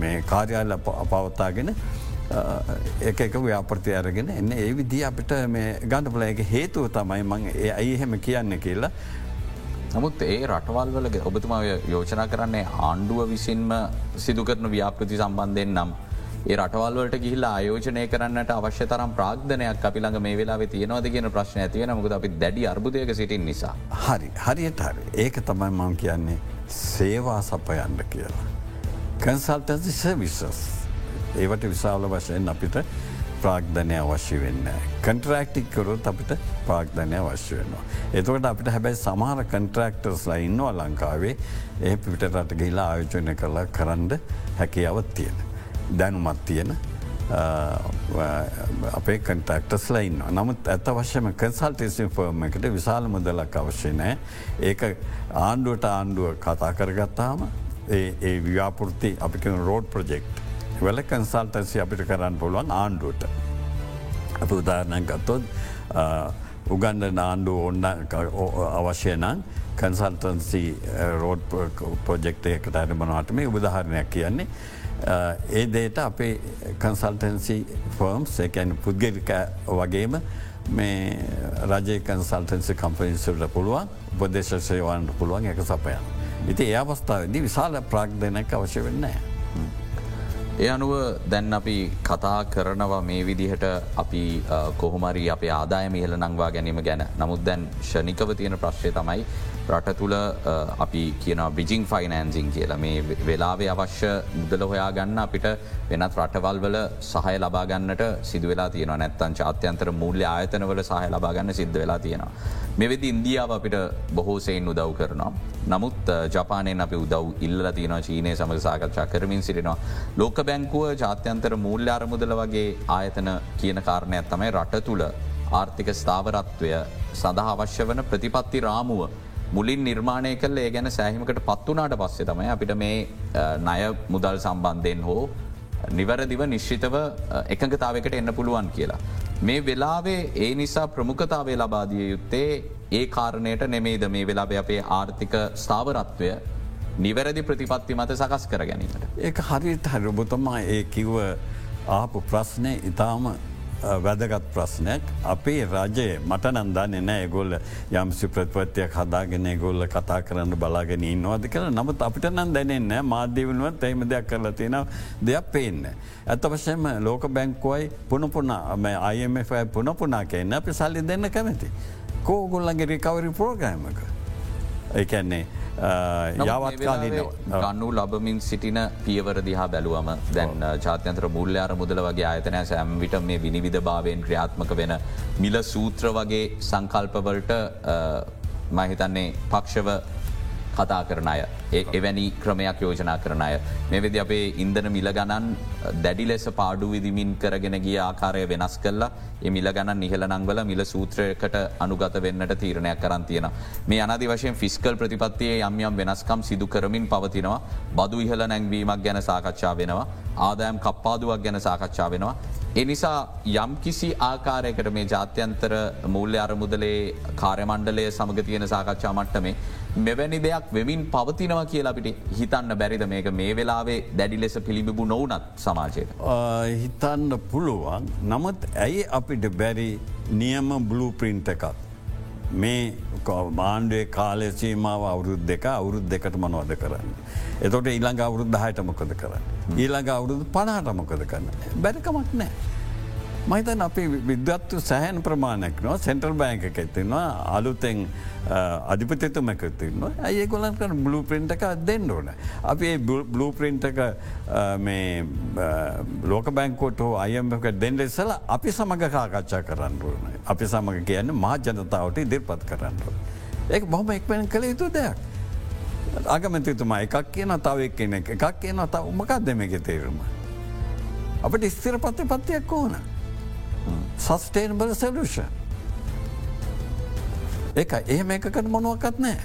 මේ කාර්යාල පවත්තාගෙන එක එක ව්‍යාපෘති අරගෙන එන්න ඒ විදි අපිට මේ ගණඩපලයක හේතුව තමයි මං ඒ අයි එහෙම කියන්න කියලා. නමුත් ඒ රටවල් වල ඔබතුමා යෝජනා කරන්නේ ආණ්ඩුව විසින්ම සිදු කරන ව්‍යාපෘති සම්බන්ධයෙන් නම්. ඒ රටවල්වලට ගිහිල්ලා ආයෝජනය කරන්නට අවශ්‍ය තරම් ප්‍රාග්ධනයක් අපිළඟ මේ වෙලා තියෙනවද කියන ප්‍රශ්න ඇතිවෙන මුකද අපි දැඩි අර්බුදයක සිටින් නිසා. හරි හරියට හරි ඒක තමයි මං කියන්නේ සේවා සපයන්න කියලා. කන්සල්ටසි සවිසස් ඒවට විශාල වශයෙන් අපිට ප්‍රාග්ධනය අවශ්‍ය වෙන්න. කන්ටරක්ටික්කරුත් අපිට ප්‍රාග්ධනය අවශ්‍ය වෙනවා. එතකට අපිට හැබැයි සමහර කන්ට්‍රක්ටර්ස්ලා ඉන්නවා ලංකාවේ ඒ පිට රට ගහිලා ආයෝජනය කළ කරන්න හැකියාවත් තියෙන. දැනුමත් තියෙන අපේ කන්ටක්ටස් ලයින්න නමුත් ඇත වශ්‍යම කන්සල්ටේසින් ෆර්ම එකට විශාල මුදලක් අවශ්‍ය නෑ ඒක ආණ්ඩුවට ආණ්ඩුව කතා කරගත්තාම ඒ ව්‍යාපෘති අපික රෝඩ් ප්‍රජෙක්් වෙල කන්සල්ටන්සි අපිට කරන්න පුළුවන් ආණ්ඩුවට. අප උදාරණය ගත්තොත් උගන්ඩ නාණ්ඩු ඔන්න අවශ්‍ය නම් කන්සල්ටන්සි රෝඩ් පෝජෙක්ටයකට අරමනවාට මේ උදාහරණයක් කියන්නේ. ඒ දේට අපේ කන්සල්ටන්සි ෆර්ම්ස් එකැන් පුද්ගලික වගේම මේ රජය කන්සල්ටන්සි කම්පනිසල්ට පුළුවන් උපදේශ සේවන්ට පුළුවන් එක සපයන්. ඉති ඒ අවස්ථාවදී විශාල ප්‍රාග්ධනයක් අවශ්‍ය වෙන්නෑ. ඒ අනුව දැන් අපි කතා කරනවා මේ විදිහට අපි කොහොමරි අප ආදායම ඉහල නංවා ගැනීම ගැන නමුත් දැන් ෂනිකව තියෙන ප්‍රශ්ය තමයි රට තුළ අපි කියන බිජිං ෆයිනන්සිං කියලා මේ වෙලාවේ අවශ්‍ය මුදල හොයා ගන්න අපිට වෙනත් රටවල් වල සහය ලබාගන්නට සිදුවෙලා තියෙන නැත්තන් චාත්‍යන්තර මූල්‍ය ආයතනවල සහය ලබාගන්න සිද්ධ වෙලා තියෙනවා. මෙවෙදි ඉන්දියාව අපිට බොහෝසයෙන් උදව් කරනවා. නමුත් ජපානයෙන් අපි උදව් ඉල්ල තියෙන චීනය සමඟ සාකච්ඡා කරමින් සිටිනවා. ලෝක බැංකුව ජාත්‍යන්තර මූල්‍ය අරමුදල වගේ ආයතන කියන කාරණයක් තමයි රට තුළ ආර්ථික ස්ථාවරත්වය සඳහා අවශ්‍ය වන ප්‍රතිපත්ති රාමුව මුලින් නිර්මාණය කල ඒ ගැන සෑහිමකට පත්වනාට පස්සේ තමයි අපිට මේ ණය මුදල් සම්බන්ධයෙන් හෝ නිවැරදිව නිශ්චිතව එකඟතාවකට එන්න පුළුවන් කියලා. මේ වෙලාවේ ඒ නිසා ප්‍රමුඛතාවේ ලබාදිය යුත්තේ ඒ කාරණයට නෙමේද මේ වෙලාබේ අපේ ආර්ථික ස්ථාවරත්වය නිවැරදි ප්‍රතිපත්ති මත සකස් කර ගැනීමට. ඒ හරිට හරබොතමා ඒ කිව්ව ආපු ප්‍රශ්නය ඉතාම වැදගත් ප්‍රශ්නයක් අපේ රජය මට නන්දන්න නෑ ගොල්ල යම්සි ප්‍රතිපත්තියක් හදාගෙන ගොල්ල කතා කරන්න බලාගෙන ඉන්නවාද කර නමුත් අපිට නම් දැනෙන්න මාධ්‍යවනුවත් එහම දෙයක් කරලා තියෙන දෙයක් පේන්න. ඇත වශයම ලෝක බැංකුවයි පුනපුනා අයමයි පුනපුනා කියන්න අපි සල්ලි දෙන්න කැමති. කෝගොල්ලගේ රිකවරි පෝග්‍රෑමක. ඒකැන්නේ යවත්කාලන ගන්නු ලබමින් සිටින පියවර දිහා බැලුවම දැන් ජාත්‍යන්ත්‍ර මුල්්‍යාර මුදල වගේ ආයතනය සැම් විට මේ විනිවිධ භාවයෙන් ක්‍රියාත්මක වෙන මිල සූත්‍ර වගේ සංකල්පවලට මහිතන්නේ පක්ෂව කතා කරන අය එවැනි ක්‍රමයක් යෝජනා කරන අය. මෙවෙද අපේ ඉන්දන මිල ගණන් දැඩි ලෙස පාඩු විදිමින් කරගෙන ගිය ආකාරය වෙනස් කල්ලා ඒ මිල ගණන් නිහල නංවල මිල සූත්‍රයකට අනුගත වෙන්නට තීරණයක් කරන් තියෙන. මේ අනදි වශයෙන් ෆිස්කල් ප්‍රතිපත්තියේ යම්යම් වෙනස්කම් සිදු කරමින් පවතිනවා බදු ඉහල නැංවීමක් ගැන සාකච්ඡා වෙනවා ආදායම් කප්පාදුවක් ගැන සාකච්ඡා වෙනවා. එනිසා යම් කිසි ආකාරයකට මේ ජාත්‍යන්තර මූල්‍ය අරමුදලේ කාර්යමණ්ඩලය සමග තියෙන සාකච්ඡා මට්ටමේ මෙවැනි දෙයක් වෙමින් පවතිනවා කියලා අපිට හිතන්න බැරිද මේක මේ වෙලාවේ දැඩි ලෙස පිළිබිබු නොවනත් සමාජයට. හිතන්න පුළුවන් නමුත් ඇයි අපිට බැරි නියම බ්ලූ ප්‍රින්ට එකක්. මේ මාණ්ඩුවේ කාලය සීමාව අවුරුද් දෙක අවුරුද් දෙකට මනවද කරන්න. එතොට ඊළඟ අවුරුද්ධ හයට මොකද කරන්න. ඊළඟ අවුරුදු පනාට මොකද කරන්න. බැරිකමක් නෑ. මහිතන් අපි විද්වත්තු සැහැන් ප්‍රමාණයක් නො සෙන්ටල් බෑංක ඇතින්වා අලුතෙන් අධිපතිතුමැකතින්න ඇඒ ගොලන් කන බ්ලු පින්ට එක දෙන්න ඕන. අපි බ්ලූ පින්ට එක මේ ලෝක බැංකෝට හෝ අයමක දෙන්ඩ සල අපි සමඟ කාකච්ඡා කරන්න ඕන. අපි සමඟ කියන්න මහ ජනතාවට ඉදිරිපත් කරන්න. ඒ බොහම එක්වෙන කළ යුතු දෙයක්. අගමැතිතුමා එකක් කියන තවක් කියන එකක් කියන ත උමකක් දෙමක තේරුම. අපට ස්තිර පත්ත පත්තියක් ඕන. සස්ටේනබල සලූෂ. එක එහෙම එකකට මොනුවකත් නෑ.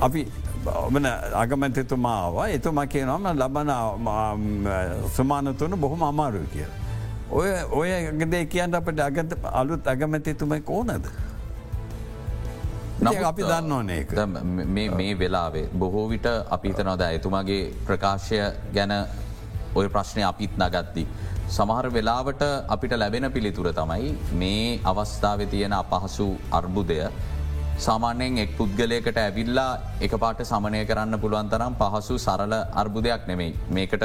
අපි ඔබන අගමැතිතුමාව එතුමා කියනම ලබන සුමානතුන බොහොම අමාරු කිය. ඔය ඔය ගදේ කියන්න අපට අගත අලුත් අගමැතිතුමයි ඕනද. අපි දන්න ඕනඒක මේ වෙලාවේ බොහෝ විට අපිතනොද එතුමාගේ ප්‍රකාශය ගැන ඔය ප්‍රශ්නය අපිත් නගත්දී. සමහර වෙලාවට අපිට ලැබෙන පිළිතුර තමයි මේ අවස්ථාව තියෙන අපහසු අර්බුදය සාමාන්‍යයෙන් එක් පුද්ගලයකට ඇවිල්ලා එක පාට සමනය කරන්න පුළුවන් තරම් පහසු සරල අර්බුදයක් නෙමෙයි. මේකට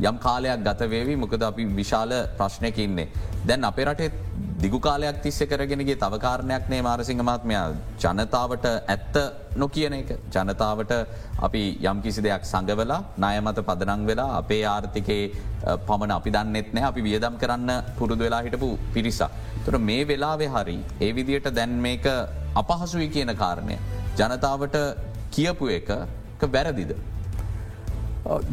යම් කාලයක් ගතවේවී මොකද අපි විශාල ප්‍රශ්නයක ඉන්නේ. දැන් අපේ රටේ දිගු කාලයක් තිස්ස කරගෙනගේ තවකාරණයක් නේ මාරසිංහ මත්මයා ජනතාවට ඇත්ත නොකියන එක ජනතාවට අපි යම් කිසි දෙයක් සඟවලා නයමත පදනං වෙලා අපේ ආර්ථිකයේ පමණ අපි දන්නෙත් නෑ අපි වියදම් කරන්න පුරුදු වෙලා හිටපු පිරිසා. තුර මේ වෙලාවෙ හරි ඒ විදියට දැන් මේක අපහසුයි කියන කාරණය. ජනතාවට කියපු එක වැරදිද.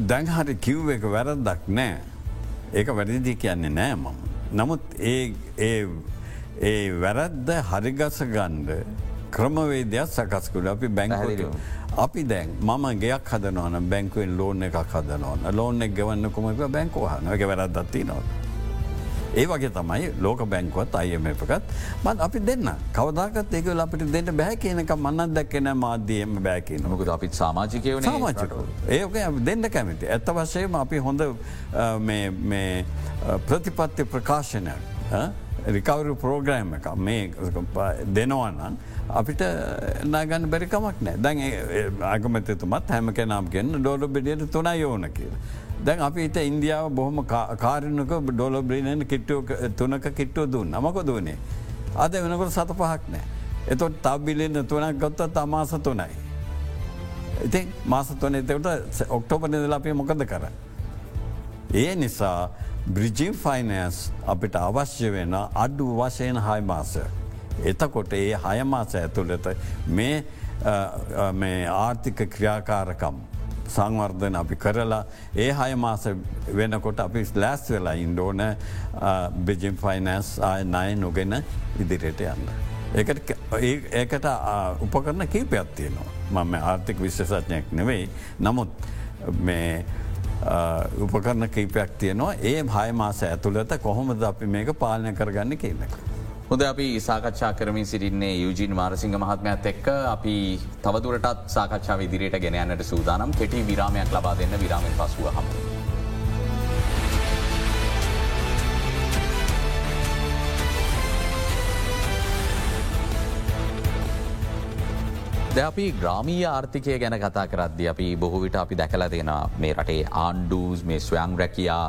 දැන් හරි කිව් එක වැරදක් නෑ. ඒක වැරදිදි කියන්නේ නෑ මම. නමුත් ඒ වැරද්ද හරිගස ගණ්ඩ ක්‍රමවේදයක් සකස්කුල අපි බැංහරිෝ. අපි දැන් මම ගයක් හදනවන බැංකුවෙන් ලෝන එකක් හදනවන ලෝන එක් ගවන්න කොමක බැංකෝහන එක වැරද්දත්ති නොව. ඒ වගේ තමයි ලෝක බැංකුවත් අයම එකත්. මත් අපි දෙන්න. කවදාකත් ඒක අපිට දෙන්න බෑ කියනක මන්නත් දැක්කෙන මාධ්‍යයම බෑකින මොකද අපිත් සාමාජිකයවන සාමාචක ඒක දෙන්න කැමති. ඇත්ත වශයම අපි හොඳ ප්‍රතිපත්ති ප්‍රකාශනයක් රිකවරු පෝග්‍රෑම් එක මේ දෙනවන්නන් අපිට නාගන්න බැරිකමක් නෑ දැන් අගමතතුමත් හැම කෙනම් ගෙන්න්න ඩෝඩ බෙඩියට තුනා යෝන කියල. දැන් අපි ඉට ඉන්දියාව බොහොම කාරණක ඩොල බ්‍රීනන් කිට්ටුව තුනක කිට්ටුව දුන්න නමක දුවනේ. අද වෙනකොට සත පහක් නෑ. එතොට තබ්බිලෙන් තුනක් ගොත්ත තමාස තුනයි. ඉතින් මාස තුන එතකට ඔක්ටෝප නිදල අපේ මොකද කර. ඒ නිසා බ්‍රිජිම් ෆයිනෑන්ස් අපිට අවශ්‍ය වෙන අඩු වශයෙන් හයි මාසය. එතකොට ඒ හයමාස ඇතුළට මේ ආර්ථික ක්‍රියාකාරකම් සංවර්ධන අපි කරලා ඒ හය මාස වෙනකොට අපි ලෑස් වෙලා ඉන්ඩෝන බිජිම් ෆයිනන්ස් ආය නය නොගෙන ඉදිරියට යන්න. ඒකට ඒකට උපකරන කීපයක් තියෙනවා මම ආර්ථික විශ්සඥයක් නෙවෙයි නමුත් මේ උපකරන කීපයක් තියනවා ඒ හයමාස ඇතුළත කොහොමද අපි මේක පාලනය කරගන්න කියන්නක. හොද අපි සාකච්ඡා කරමින් සිටින්නේ යුජීන් මාරසිංහ මහත්මයත් එක්ක අපි තවදුරටත් සාකච්ඡා විදිරයට ගෙනයන්නට සූදානම් කෙටි විරාමයක් ලබා දෙන්න විරාමෙන් පසුව හමුු. ද අපි ග්‍රාමී ආර්ථිකය ගැන කතා කරද්දි අපි බොහෝවිට අපි දැකල තියෙන මේ රටේ ආණ්ඩූස් මේ ස්වයං රැකයා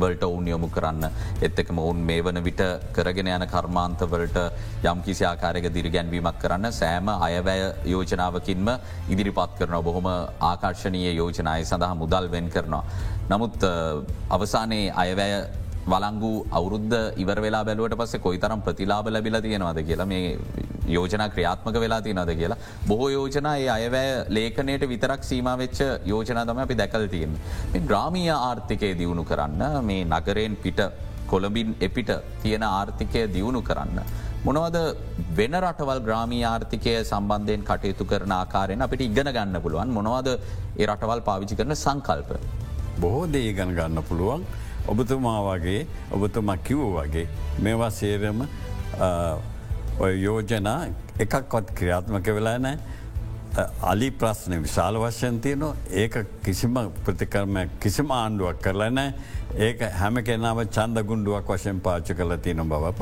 වලට ඔවුන් යොමු කරන්න එත්තක ඔවුන් මේ වන විට කරගෙන යන කර්මාන්තවලට යම් කිසි ආකාරයක දිරිගැන්වීමක් කරන්න සෑම අයවැය යෝජනාවකින්ම ඉදිරිපත් කරන බොහොම ආකර්ශණීය යෝජනාය සඳහා මුදල් වෙන් කරනවා. නමුත් අවසානයේ අයවැය වලංගු අවුරුද්ධ ඉවර වෙලා බැලුවට පස්සේ කොයි තරම් ප්‍රතිලාබ ලැබිල තියෙනවාද කියලා මේ යෝජනා ක්‍රියාත්මක වෙලා තියනද කියලා. බොහෝ යෝජනා ඒ අයවැය ලේකනයට විතරක් සීමවෙච්ච යෝජනා තම අපි දැකල් තියෙන්. මේ ග්‍රාමීය ආර්ථිකය දියුණු කරන්න මේ නගරයෙන් පිට කොළඹින් එපිට තියෙන ආර්ථිකය දියුණු කරන්න. මොනවද වෙන රටවල් ග්‍රාමී ආර්ථිකය සම්බන්ධයෙන් කටයුතු කරන ආකාරයෙන් අපිට ඉගෙන ගන්න පුළුවන් මොනවද ඒ රටවල් පාවිචි කරන සංකල්ප. බොහෝ දේ ගණ ගන්න පුළුවන් ඔබතුමා වගේ ඔබතුමා කිව් වගේ මේවා සේරම ඔය යෝජනා එකක්වත් ක්‍රියාත්මක වෙලා නෑ අලි ප්‍රශ්න විශාල වශයෙන් තියනවා ඒක කිසිම ප්‍රතිකර්මයක් කිසිම ආණ්ඩුවක් කරලා නෑ ඒක හැම කෙනාව චන්ද ගුණ්ඩුවක් වශයෙන් පාච කල තියන බව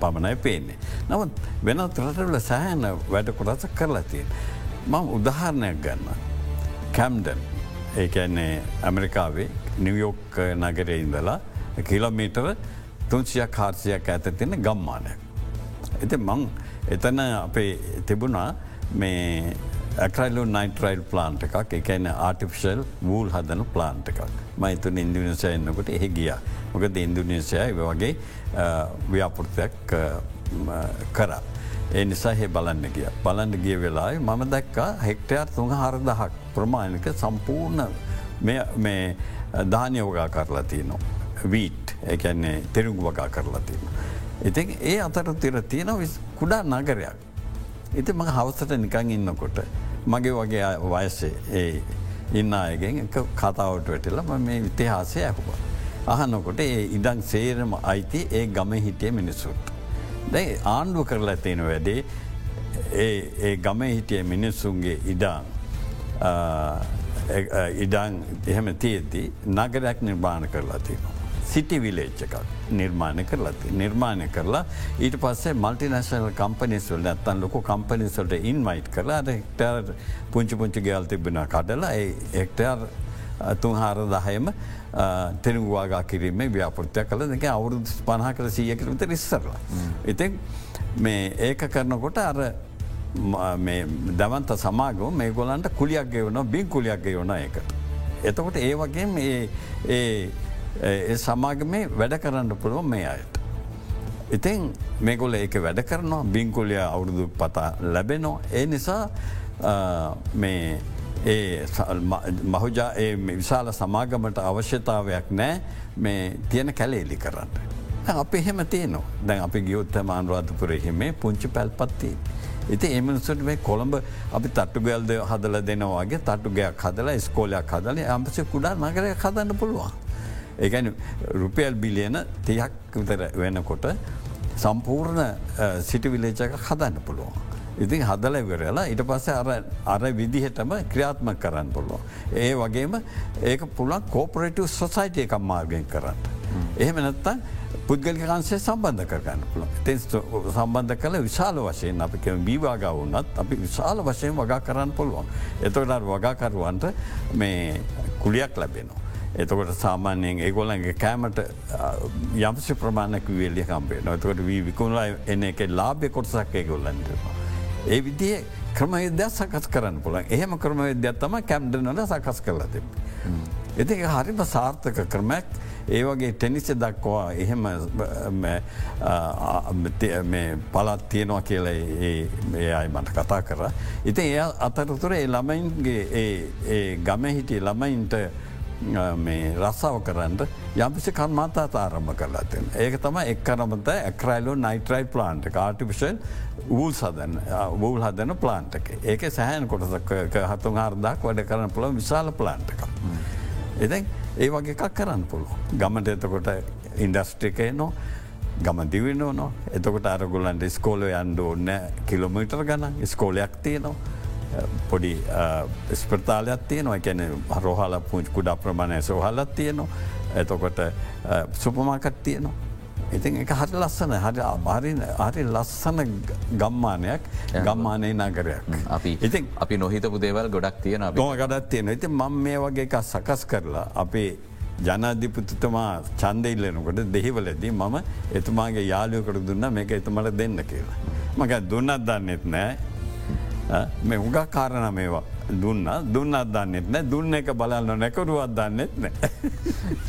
පමණයි පේන්නේ. නමුත් වෙනත් රටවල සෑහන වැඩ කොටස කරලා තියෙන්. මං උදාහරණයක් ගන්න. කැම්ඩන් ඒඇන්නේ ඇමරිකාවේ නිවියෝක් නගරේ ඉඳලා කිලෝමීටර තුන්සියක් කාර්සියක් ඇත තියෙන ගම්මානයක්. එති මං එතන අපේ තිබුණා මේ ඇක්‍රයිලු නයිටරයිල් ප්ලාන්ට එකක් එකන ආටිෆිෂල් වූල් හදන ප්ලාන්ට එකක් මයිතුන ඉන්දුනිසය එන්නකොට එහි ගිය මොකද ඉන්දුනිසය වගේ ව්‍යාපෘතයක් කරා. ඒ නිසා හෙ බලන්න ගිය. බලන්න ගිය වෙලායි මම දැක්කා හෙක්ටයාර් තුන් හරදහක් ප්‍රමාණක සම්පූර්ණ මේ ධානයෝගා කරලා තියනවා. වීට් එකන්නේ තෙරුග වගා කරලා තියනවා. ඉතින් ඒ අතර තිර තියෙන කුඩා නගරයක්. ඉති මඟ හවසට නිකං ඉන්නකොට. මගේ වගේ වයසේ ඒ ඉන්න අයගෙන් කතාවට වැටල ම මේ විතිහාසය ඇහුව. අහනකොට ඒ ඉඩං සේරම අයිති ඒ ගම හිටිය මිනිස්සුත්. දැයි ආණ්ඩුව කරලා තියෙන වැඩේ ඒ ගම හිටිය මිනිස්සුන්ගේ ඉඩං ඉඩං එහෙම තියෙද්දී නගරයක් නිර්මාණ කරලා තියෙනවා. සිටි විලේච්ච එකක් නිර්මාණය කරලති. නිර්මාණය කරලා ඊට පස්සේ මල්ටිනශනල් කම්පනිස්වල ඇත්තන් ලොක කම්පනිස්වලට ඉන්වයිට් කරලා හෙක්ටර් පුංචි පුංචි ගේල් තිබෙන කඩලා එක්ටර් තුන් හාර දහයම තෙනුවාගා කිරීම ව්‍යාපෘතිය කළ දෙක අවුරුදු පණහ කළ සිය කිරමත රිස්සරලා. ඉතින් මේ ඒක කරනකොට අර දවන්ත සමාගෝ මේ ගොලන්ට කුලියක් ගෙවන බින් කුලියක් ගෙවන එකට. එතකොට ඒ වගේ ඒ ඒ සමාගමේ වැඩ කරන්න පුළුව මේ අයට. ඉතින් මේගොල ඒක වැඩ කරනවා බිංකුලිය අවුරුදු පතා ලැබෙනවා. ඒ නිසා මේ ඒ මහුජා ඒ විශාල සමාගමට අවශ්‍යතාවයක් නෑ මේ තියෙන කැලේලි කරන්න. අප එහෙම තියනවා දැන් අපි ගියොත්තම අනුරාධපුරහෙමේ පුංචි පැල්පත්තිී. ඉති එමනිසට මේ කොළඹ අපි තට්ටුගල්ද හදල දෙනවාගේ තට්ටුගයක් හදලා ස්කෝලයක් හදල අම්පසය කුඩා නගරය හදන්න පුළුවන්. ඒගැන රුපියල් බිලියන තියක් විතර වෙනකොට සම්පූර්ණ සිටි විලේචක හදන්න පුළුවන්. ඉතින් හදල ඉවරලා ඉට පස්සේ අර විදිහටම ක්‍රියාත්ම කරන්න පුළුවන්. ඒ වගේම ඒක පුළන් කෝපරටව සොසයිට එකක් මාර්ගයෙන් කරන්න. එහෙම නැත්තන් පුද්ගලිකන්සේ සම්බන්ධ කරගන්න පුළ තෙන් සම්බන්ධ කළ විශාල වශයෙන් අපි බීවාගා වන්නත් අපි විශාල වශයෙන් වගා කරන්න පුළුවන්. එතකට වගාකරුවන්ට මේ කුලියක් ලැබෙනවා. එතකොට සාමාන්‍යයෙන් ඒගොලන්ගේ කෑමට යම්සි ප්‍රමාණක වෙල්ලිය කම්පේ නොතකට වී විකුණලා එන එක ලාභය කොටසක් ඒගොල්ලන්ටවා. ඒ විදිේ ක්‍රමයද්‍ය සකස් කරන්න පුළන් එහෙම ක්‍රම විද්‍යත්තම කැම්ඩනල සකස් කරලා තිබ. එති හරිම සාර්ථක ක්‍රමයක් ඒවගේ ටෙනිස දක්වා එහෙම පලත් තියනවා කියල ඒ අයි මට කතා කර. ඉතින් එය අතරතුර ඒ ළමයින්ගේ ගම හිටිය ළමයින්ට මේ රස්සාාව කරන්න යම්පිසි කර්මාතා ආරම්භ කරලාතින්. ඒක තම එක්කරමත ඇක්‍රයිලෝ නයිටරයි ප්ලාන්ට ආටිපිෂල් වූල් සදන්න වූල් හදන ප්ලාන්ටක ඒක සෑහන් කොටසක් හතුන් හරදක් වැඩ කරන්න පුළ විශාල ප්ලාන්ටක. එදැන් ඒ වගේ එකක් කරන්න පුළුව. ගමට එතකොට ඉන්ඩස්ට්‍රිකේ නො ගම දිවිනෝ නො එතකොට අරගුලන්ට ස්කෝල යන්ඩ ඕන්න කිලෝමීටර් ගන ස්කෝලයක් තියනවා. පොඩි ස්ප්‍රතාලයක් තියනවා එකැන රෝහල පුංච් කුඩා ප්‍රමාණය සෝහලත් තියනවා එතකොට සුපමාකත් තියනවා. ඉතින් එක හරි ලස්සන හරි අමාරි හරි ලස්සන ගම්මානයක් ගම්මානය නගරයක්. අපි ඉතින් අපි නොහිතපු දේවල් ගොඩක් තියෙන නො ගඩත් තියෙන ඉති මං මේ වගේ එක සකස් කරලා අපේ ජනාධිපතිතුමා චන්දඉල්ලනකොට දෙහිවලදී මම එතුමාගේ යාලයකට දුන්න මේක එතුමට දෙන්න කියලා. මක දුන්නත් දන්නෙත් නෑ මේ උගක් කාරණ මේවා. දුන්න. දුන්නත් දන්නෙත් නෑ. දුන්න එක බලන්න නැකරුවත් දන්නෙත් නෑ.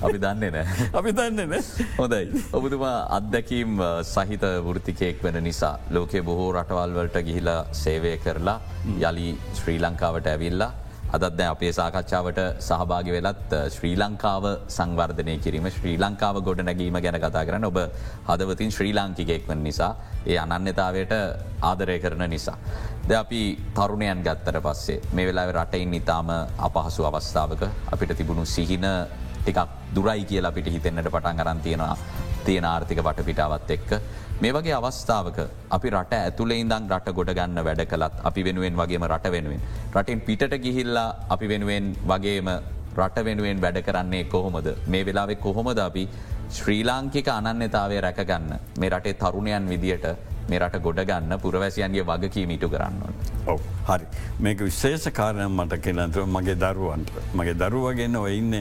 අපි දන්නේ නෑ. අපි දන්නේ නෑ. හොදයි. ඔබතුමා අත්දැකීම් සහිත වෘතිකයෙක් වෙන නිසා ලෝකෙ බොහෝ රටවල්වලට ගිහිලා සේවය කරලා යළි ශ්‍රී ලංකාවට ඇවිල්ලා අදත්ද අපේ සාකච්ඡාවට සහභාගි වෙලත් ශ්‍රී ලංකාව සංවර්ධනය කිරීම ශ්‍රී ලංකාව ගොඩ නැගීම ගැන කතා කරන ඔබ හදවතින් ශ්‍රී ලාංකිකෙක්වන නිසා ඒ අනන්‍යතාවයට ආදරය කරන නිසා. ද අපි තරුණයන් ගත්තර පස්සේ මේ වෙලා රටයින් ඉතාම අපහසු අවස්ථාවක අපිට තිබුණු සිහින ටිකක් දුරයි කියලා අපිට හිතෙන්න්නට පටන් අරන් තියෙනවා තියෙන ආර්ථික වටපිටාවත් එක්ක. මේ වගේ අවස්ථාවක අපි රට ඇතුළේ ඉදං රට ගොඩගන්න වැඩ කළත් අපි වෙනුවෙන් වගේම රට වෙනුවෙන්. රටින් පිට ගිහිල්ලා අපි වෙනුවෙන් වගේම රට වෙනුවෙන් වැඩ කරන්නේ කොහොමද මේ වෙලාවෙ කොහොමද අපි ශ්‍රී ලාංකික අනන්‍යතාවය රැකගන්න මේ රටේ තරුණයන් විදියට මේ රට ගොඩගන්න පුරවැසියන්ගේ වගකී මිටු කරන්න. ඔව හරි මේක විශේෂ කාරණය මට කෙනතුව මගේ දරුවන්ට මගේ දරුවගන්න ඔඉන්න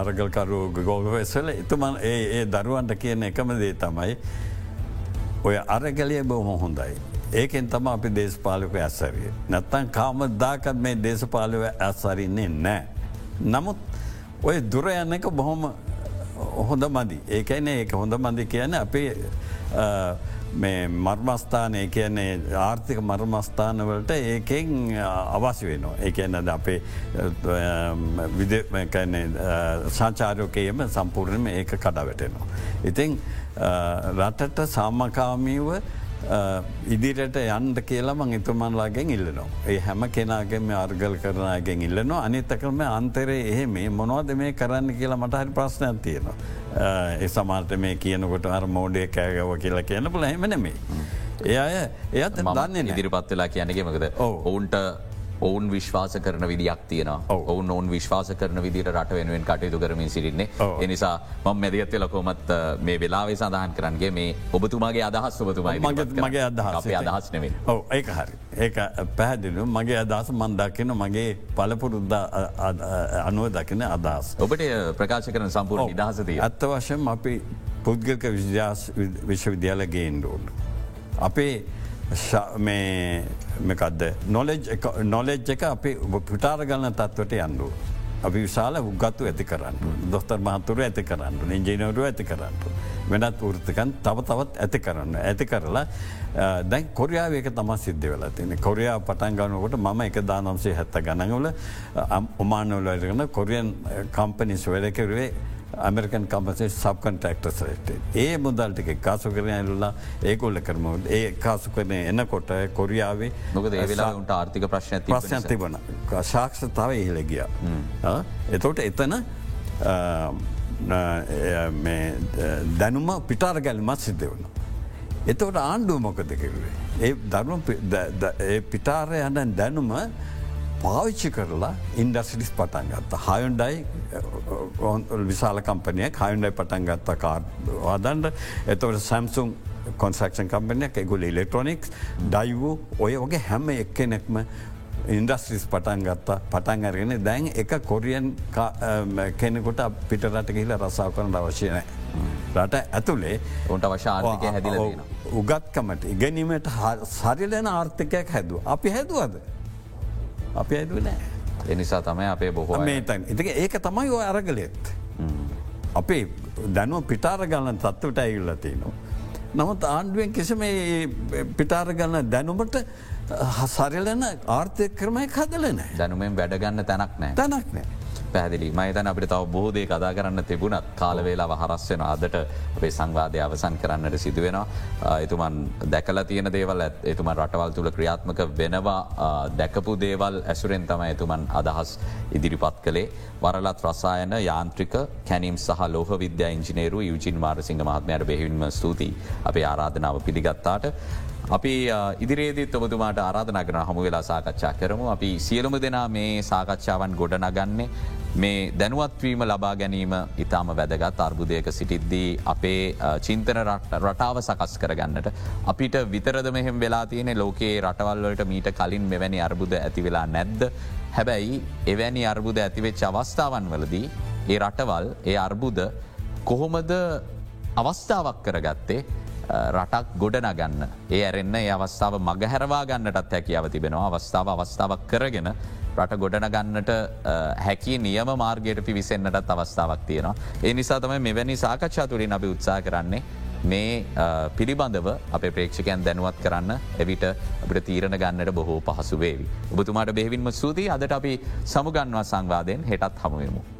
අරගල්කරු ගෝගවෙසල එතුමන් ඒ ඒ දරුවන්ට කියන එකම දේ තමයි ඔය අරගලිය බොහොම හොඳයි. ඒකෙන් තම අපි දේශපාලක ඇස්සරිය. නැත්තන් කාමදාකත් මේ දේශපාලව ඇස්සරින්නේ නෑ. නමුත් ඔය දුර යන්න එක බොහොම හොඳ මදි. ඒකයින ඒක හොඳ මදි කියන අපේ මේ මර්මස්ථානය කියන්නේ ආර්ථික මර්මස්ථානවලට ඒකෙන් අවශ්‍ය වෙනවා. ඒකන්නද අපේ සංචාරයෝකයම සම්පූර්ණයම ඒක කඩාවැටෙනවා. ඉතිං රටට සාමකාමීව ඉදිරට යන්ට කියලාමං එතුමන්ලාගෙන් ඉල්ලනවා. ඒ හැම කෙනගෙම අර්ගල් කරනයගෙන් ඉල්ලනවා අනිත්තකරම අන්තරේ එහෙ මේ මොනවද මේ කරන්න කියලා මට හරි ප්‍රශ්නයක් තියෙනවා. ඒ සමාට මේ කියනකොට අර මෝඩය කෑගව කියලා කියන පුල හෙමනෙමේ. අය එයත් දන්න ඉදිරිපත් වෙලා කියනගෙමකද ඔවුන්ට ඔවුන් විශ්වාස කරන විදික් තියන ඔවුන් ඔවුන් විශ්වාස කරන විදිට රට වෙනුවෙන් කටයුතු කරමින් සිරින්නේ එනිසා මං මැදිගත්ව ලකොමත් මේ වෙලාවේ සඳහන් කරන්ගේ මේ ඔබතුමාගේ අදහස් ඔබතුමයි මගේ අදහස්. අදහස් නෙවේ ඕ ඒක හරි. ඒක පැහැදිලු මගේ අදහස මන් දකින මගේ පලපුරුද්ද අනුව දකින අදහස්. ඔබට ප්‍රකාශ කරන සම්පූර් නිදහසද අත්ත වශයෙන් අපි පුද්ගලක විද්‍යාස් විශ්වවිද්‍යාල ගේන්ඩෝන්. අපේ මේකක්ද? නොලෙජ් එක අපි පිටාර ගන්න තත්වට යන්ඩුව. අපි විශාල උගත්තු ඇති කරන්න දොස්තර් මහතුර ඇති කරන්න ඉජිනවරු ඇති කරන්න. වෙනත් ෘතිකන් තව තවත් ඇති කරන්න ඇති කරලා දැන් කොරියාවක තම සිද්ධ වෙලා තින කොරයා පටන් ගන්නකොට මම එක දානම්සේ හැත්ත ගණගවල ඔමානවලගන කොරියන් කම්පනිස් වැඩකරුවේ ඇමරිකන් කම්පසේ සබ්කන්ටක්ටස් රට. ඒ මුදල්ටික කාසු කරන ඇල්ලා ඒකොල්ල කරම ඒ කාසු කරන එන්නකොට කොරියාවේ නොක ඒවෙලාට ආර්ථික ප්‍රශ්න ප්‍රශ්න තිබන ශාක්ෂතාව ඉහළගිය. එතෝට එතන දැනුම පිටාර ගැල්මත් සිද්ධ වුණ. එතවට ආණ්ඩුව මොකද කිරුවේ. ඒ දරුණු පිටාරය යන දැනුම පාවිච්චි කරලා ඉන්ඩස්ලිස් පටන් ගත්ත. හයුන්ඩයි විශාල කම්පනය හයුන්ඩයි පටන් ගත්ත කාර් අදන්ට එතවට සැම්සුම් කොන්සක්ෂන් කම්පනයක් එගුල ඉලෙක්ට්‍රොනික්ස් ඩයිවූ ඔය වගේ හැම එක්කෙනෙක්ම ඉන්ඩස්ට්‍රිස් පටන් ගත්තා පටන් අරගෙන දැන් එක කොරියන් කෙනෙකුට පිටරට කියල රසාාව කරන අවශ්‍යනෑ. රට ඇතුළේ ඔන්ට වශාර්ථක හැදිල උගත්කමට ඉගැනීමට සරිලන ආර්ථකයක් හැදුව. අපි හැදුවද. අපි ඇදුව නෑ. එනිසා තමයි අපේ බොහෝ ඉතික ඒක තමයි ඔය අරගලෙත්. අපේ දැනුව පිටාර ගලන්න තත්වට ඇගල්ලතිනවා. නමුත් ආණ්ඩුවෙන් කිසිම පිටාර ගන්න දැනුමට හසරලන ආර්ථය ක්‍රමය කදලන දැනුමෙන් වැඩගන්න තැනක් නෑ තැනක් නෑ. පැදිලි මයිතන අපිට තව බෝධය කදා කරන්න තිබුණත් කාලවේලාව හරස් වෙන අදට අපේ සංවාධය අවසන් කරන්නට සිදුවෙනවා එතුමන් දැකල තියෙන දේවල් එතුමන් රටවල් තුළ ක්‍රියාත්මක වෙනවා. දැකපු දේවල් ඇසුරෙන් තම එතුමන් අදහස් ඉදිරිපත් කළේ. වරලත් රසායන යාන්ත්‍රික කැනීම් සහ ලෝහ විද්‍යා ඉංජිනේරු යුජින් මාරසිංහ මහත්මයට බෙහිවින්ම ස්තුතියි. අපේ ආරාධනාව පිළිගත්තාට අපි ඉදිරියේදත් ඔබතුමාට ආරාධනගන හමු වෙලා සාකච්ඡා කරමු. අපි සියලුම දෙනා මේ සාකච්ඡාවන් ගොඩනගන්නේ මේ දැනුවත්වීම ලබා ගැනීම ඉතාම වැදගත් අර්බුදයක සිටිද්දී අපේ චින්තන රටාව සකස් කරගන්නට. අපිට විතරද මෙහෙම වෙලා තියෙන ලෝකයේ රටවල්වලට මීට කලින් මෙවැනි අර්බුද ඇති වෙලා නැද්ද. හැබැයි එවැනි අර්බුද ඇතිවෙච් අවස්ථාවන් වලදී ඒ රටවල් ඒ අර්බුද කොහොමද අවස්ථාවක් කරගත්තේ? රටක් ගොඩනගන්න ඒ ඇරෙන්න්න ඒ අවස්ථාව මගහැරවා ගන්නටත් හැකියාව තිබෙනවා අවස්ථාව අවස්ථාවක් කරගෙන රට ගොඩනගන්නට හැකි නියම මාර්ගයට පිවිසෙන්න්නටත් අවස්ථාවක් තියෙනවා. ඒ නිසා තමයි මෙවැනි සාකච්ඡා තුළින් අපි උත්සා කරන්නේ මේ පිළිබඳව අප ප්‍රේක්ෂකයන් දැනුවත් කරන්න එවිට අපට තීරණ ගන්නට බොහෝ පහසු වේවි. ඔබතුමාට බෙහිවින්ම සූතියි අදට අපි සමුගන්වා සංවාදයෙන් හෙටත් හමුවමු.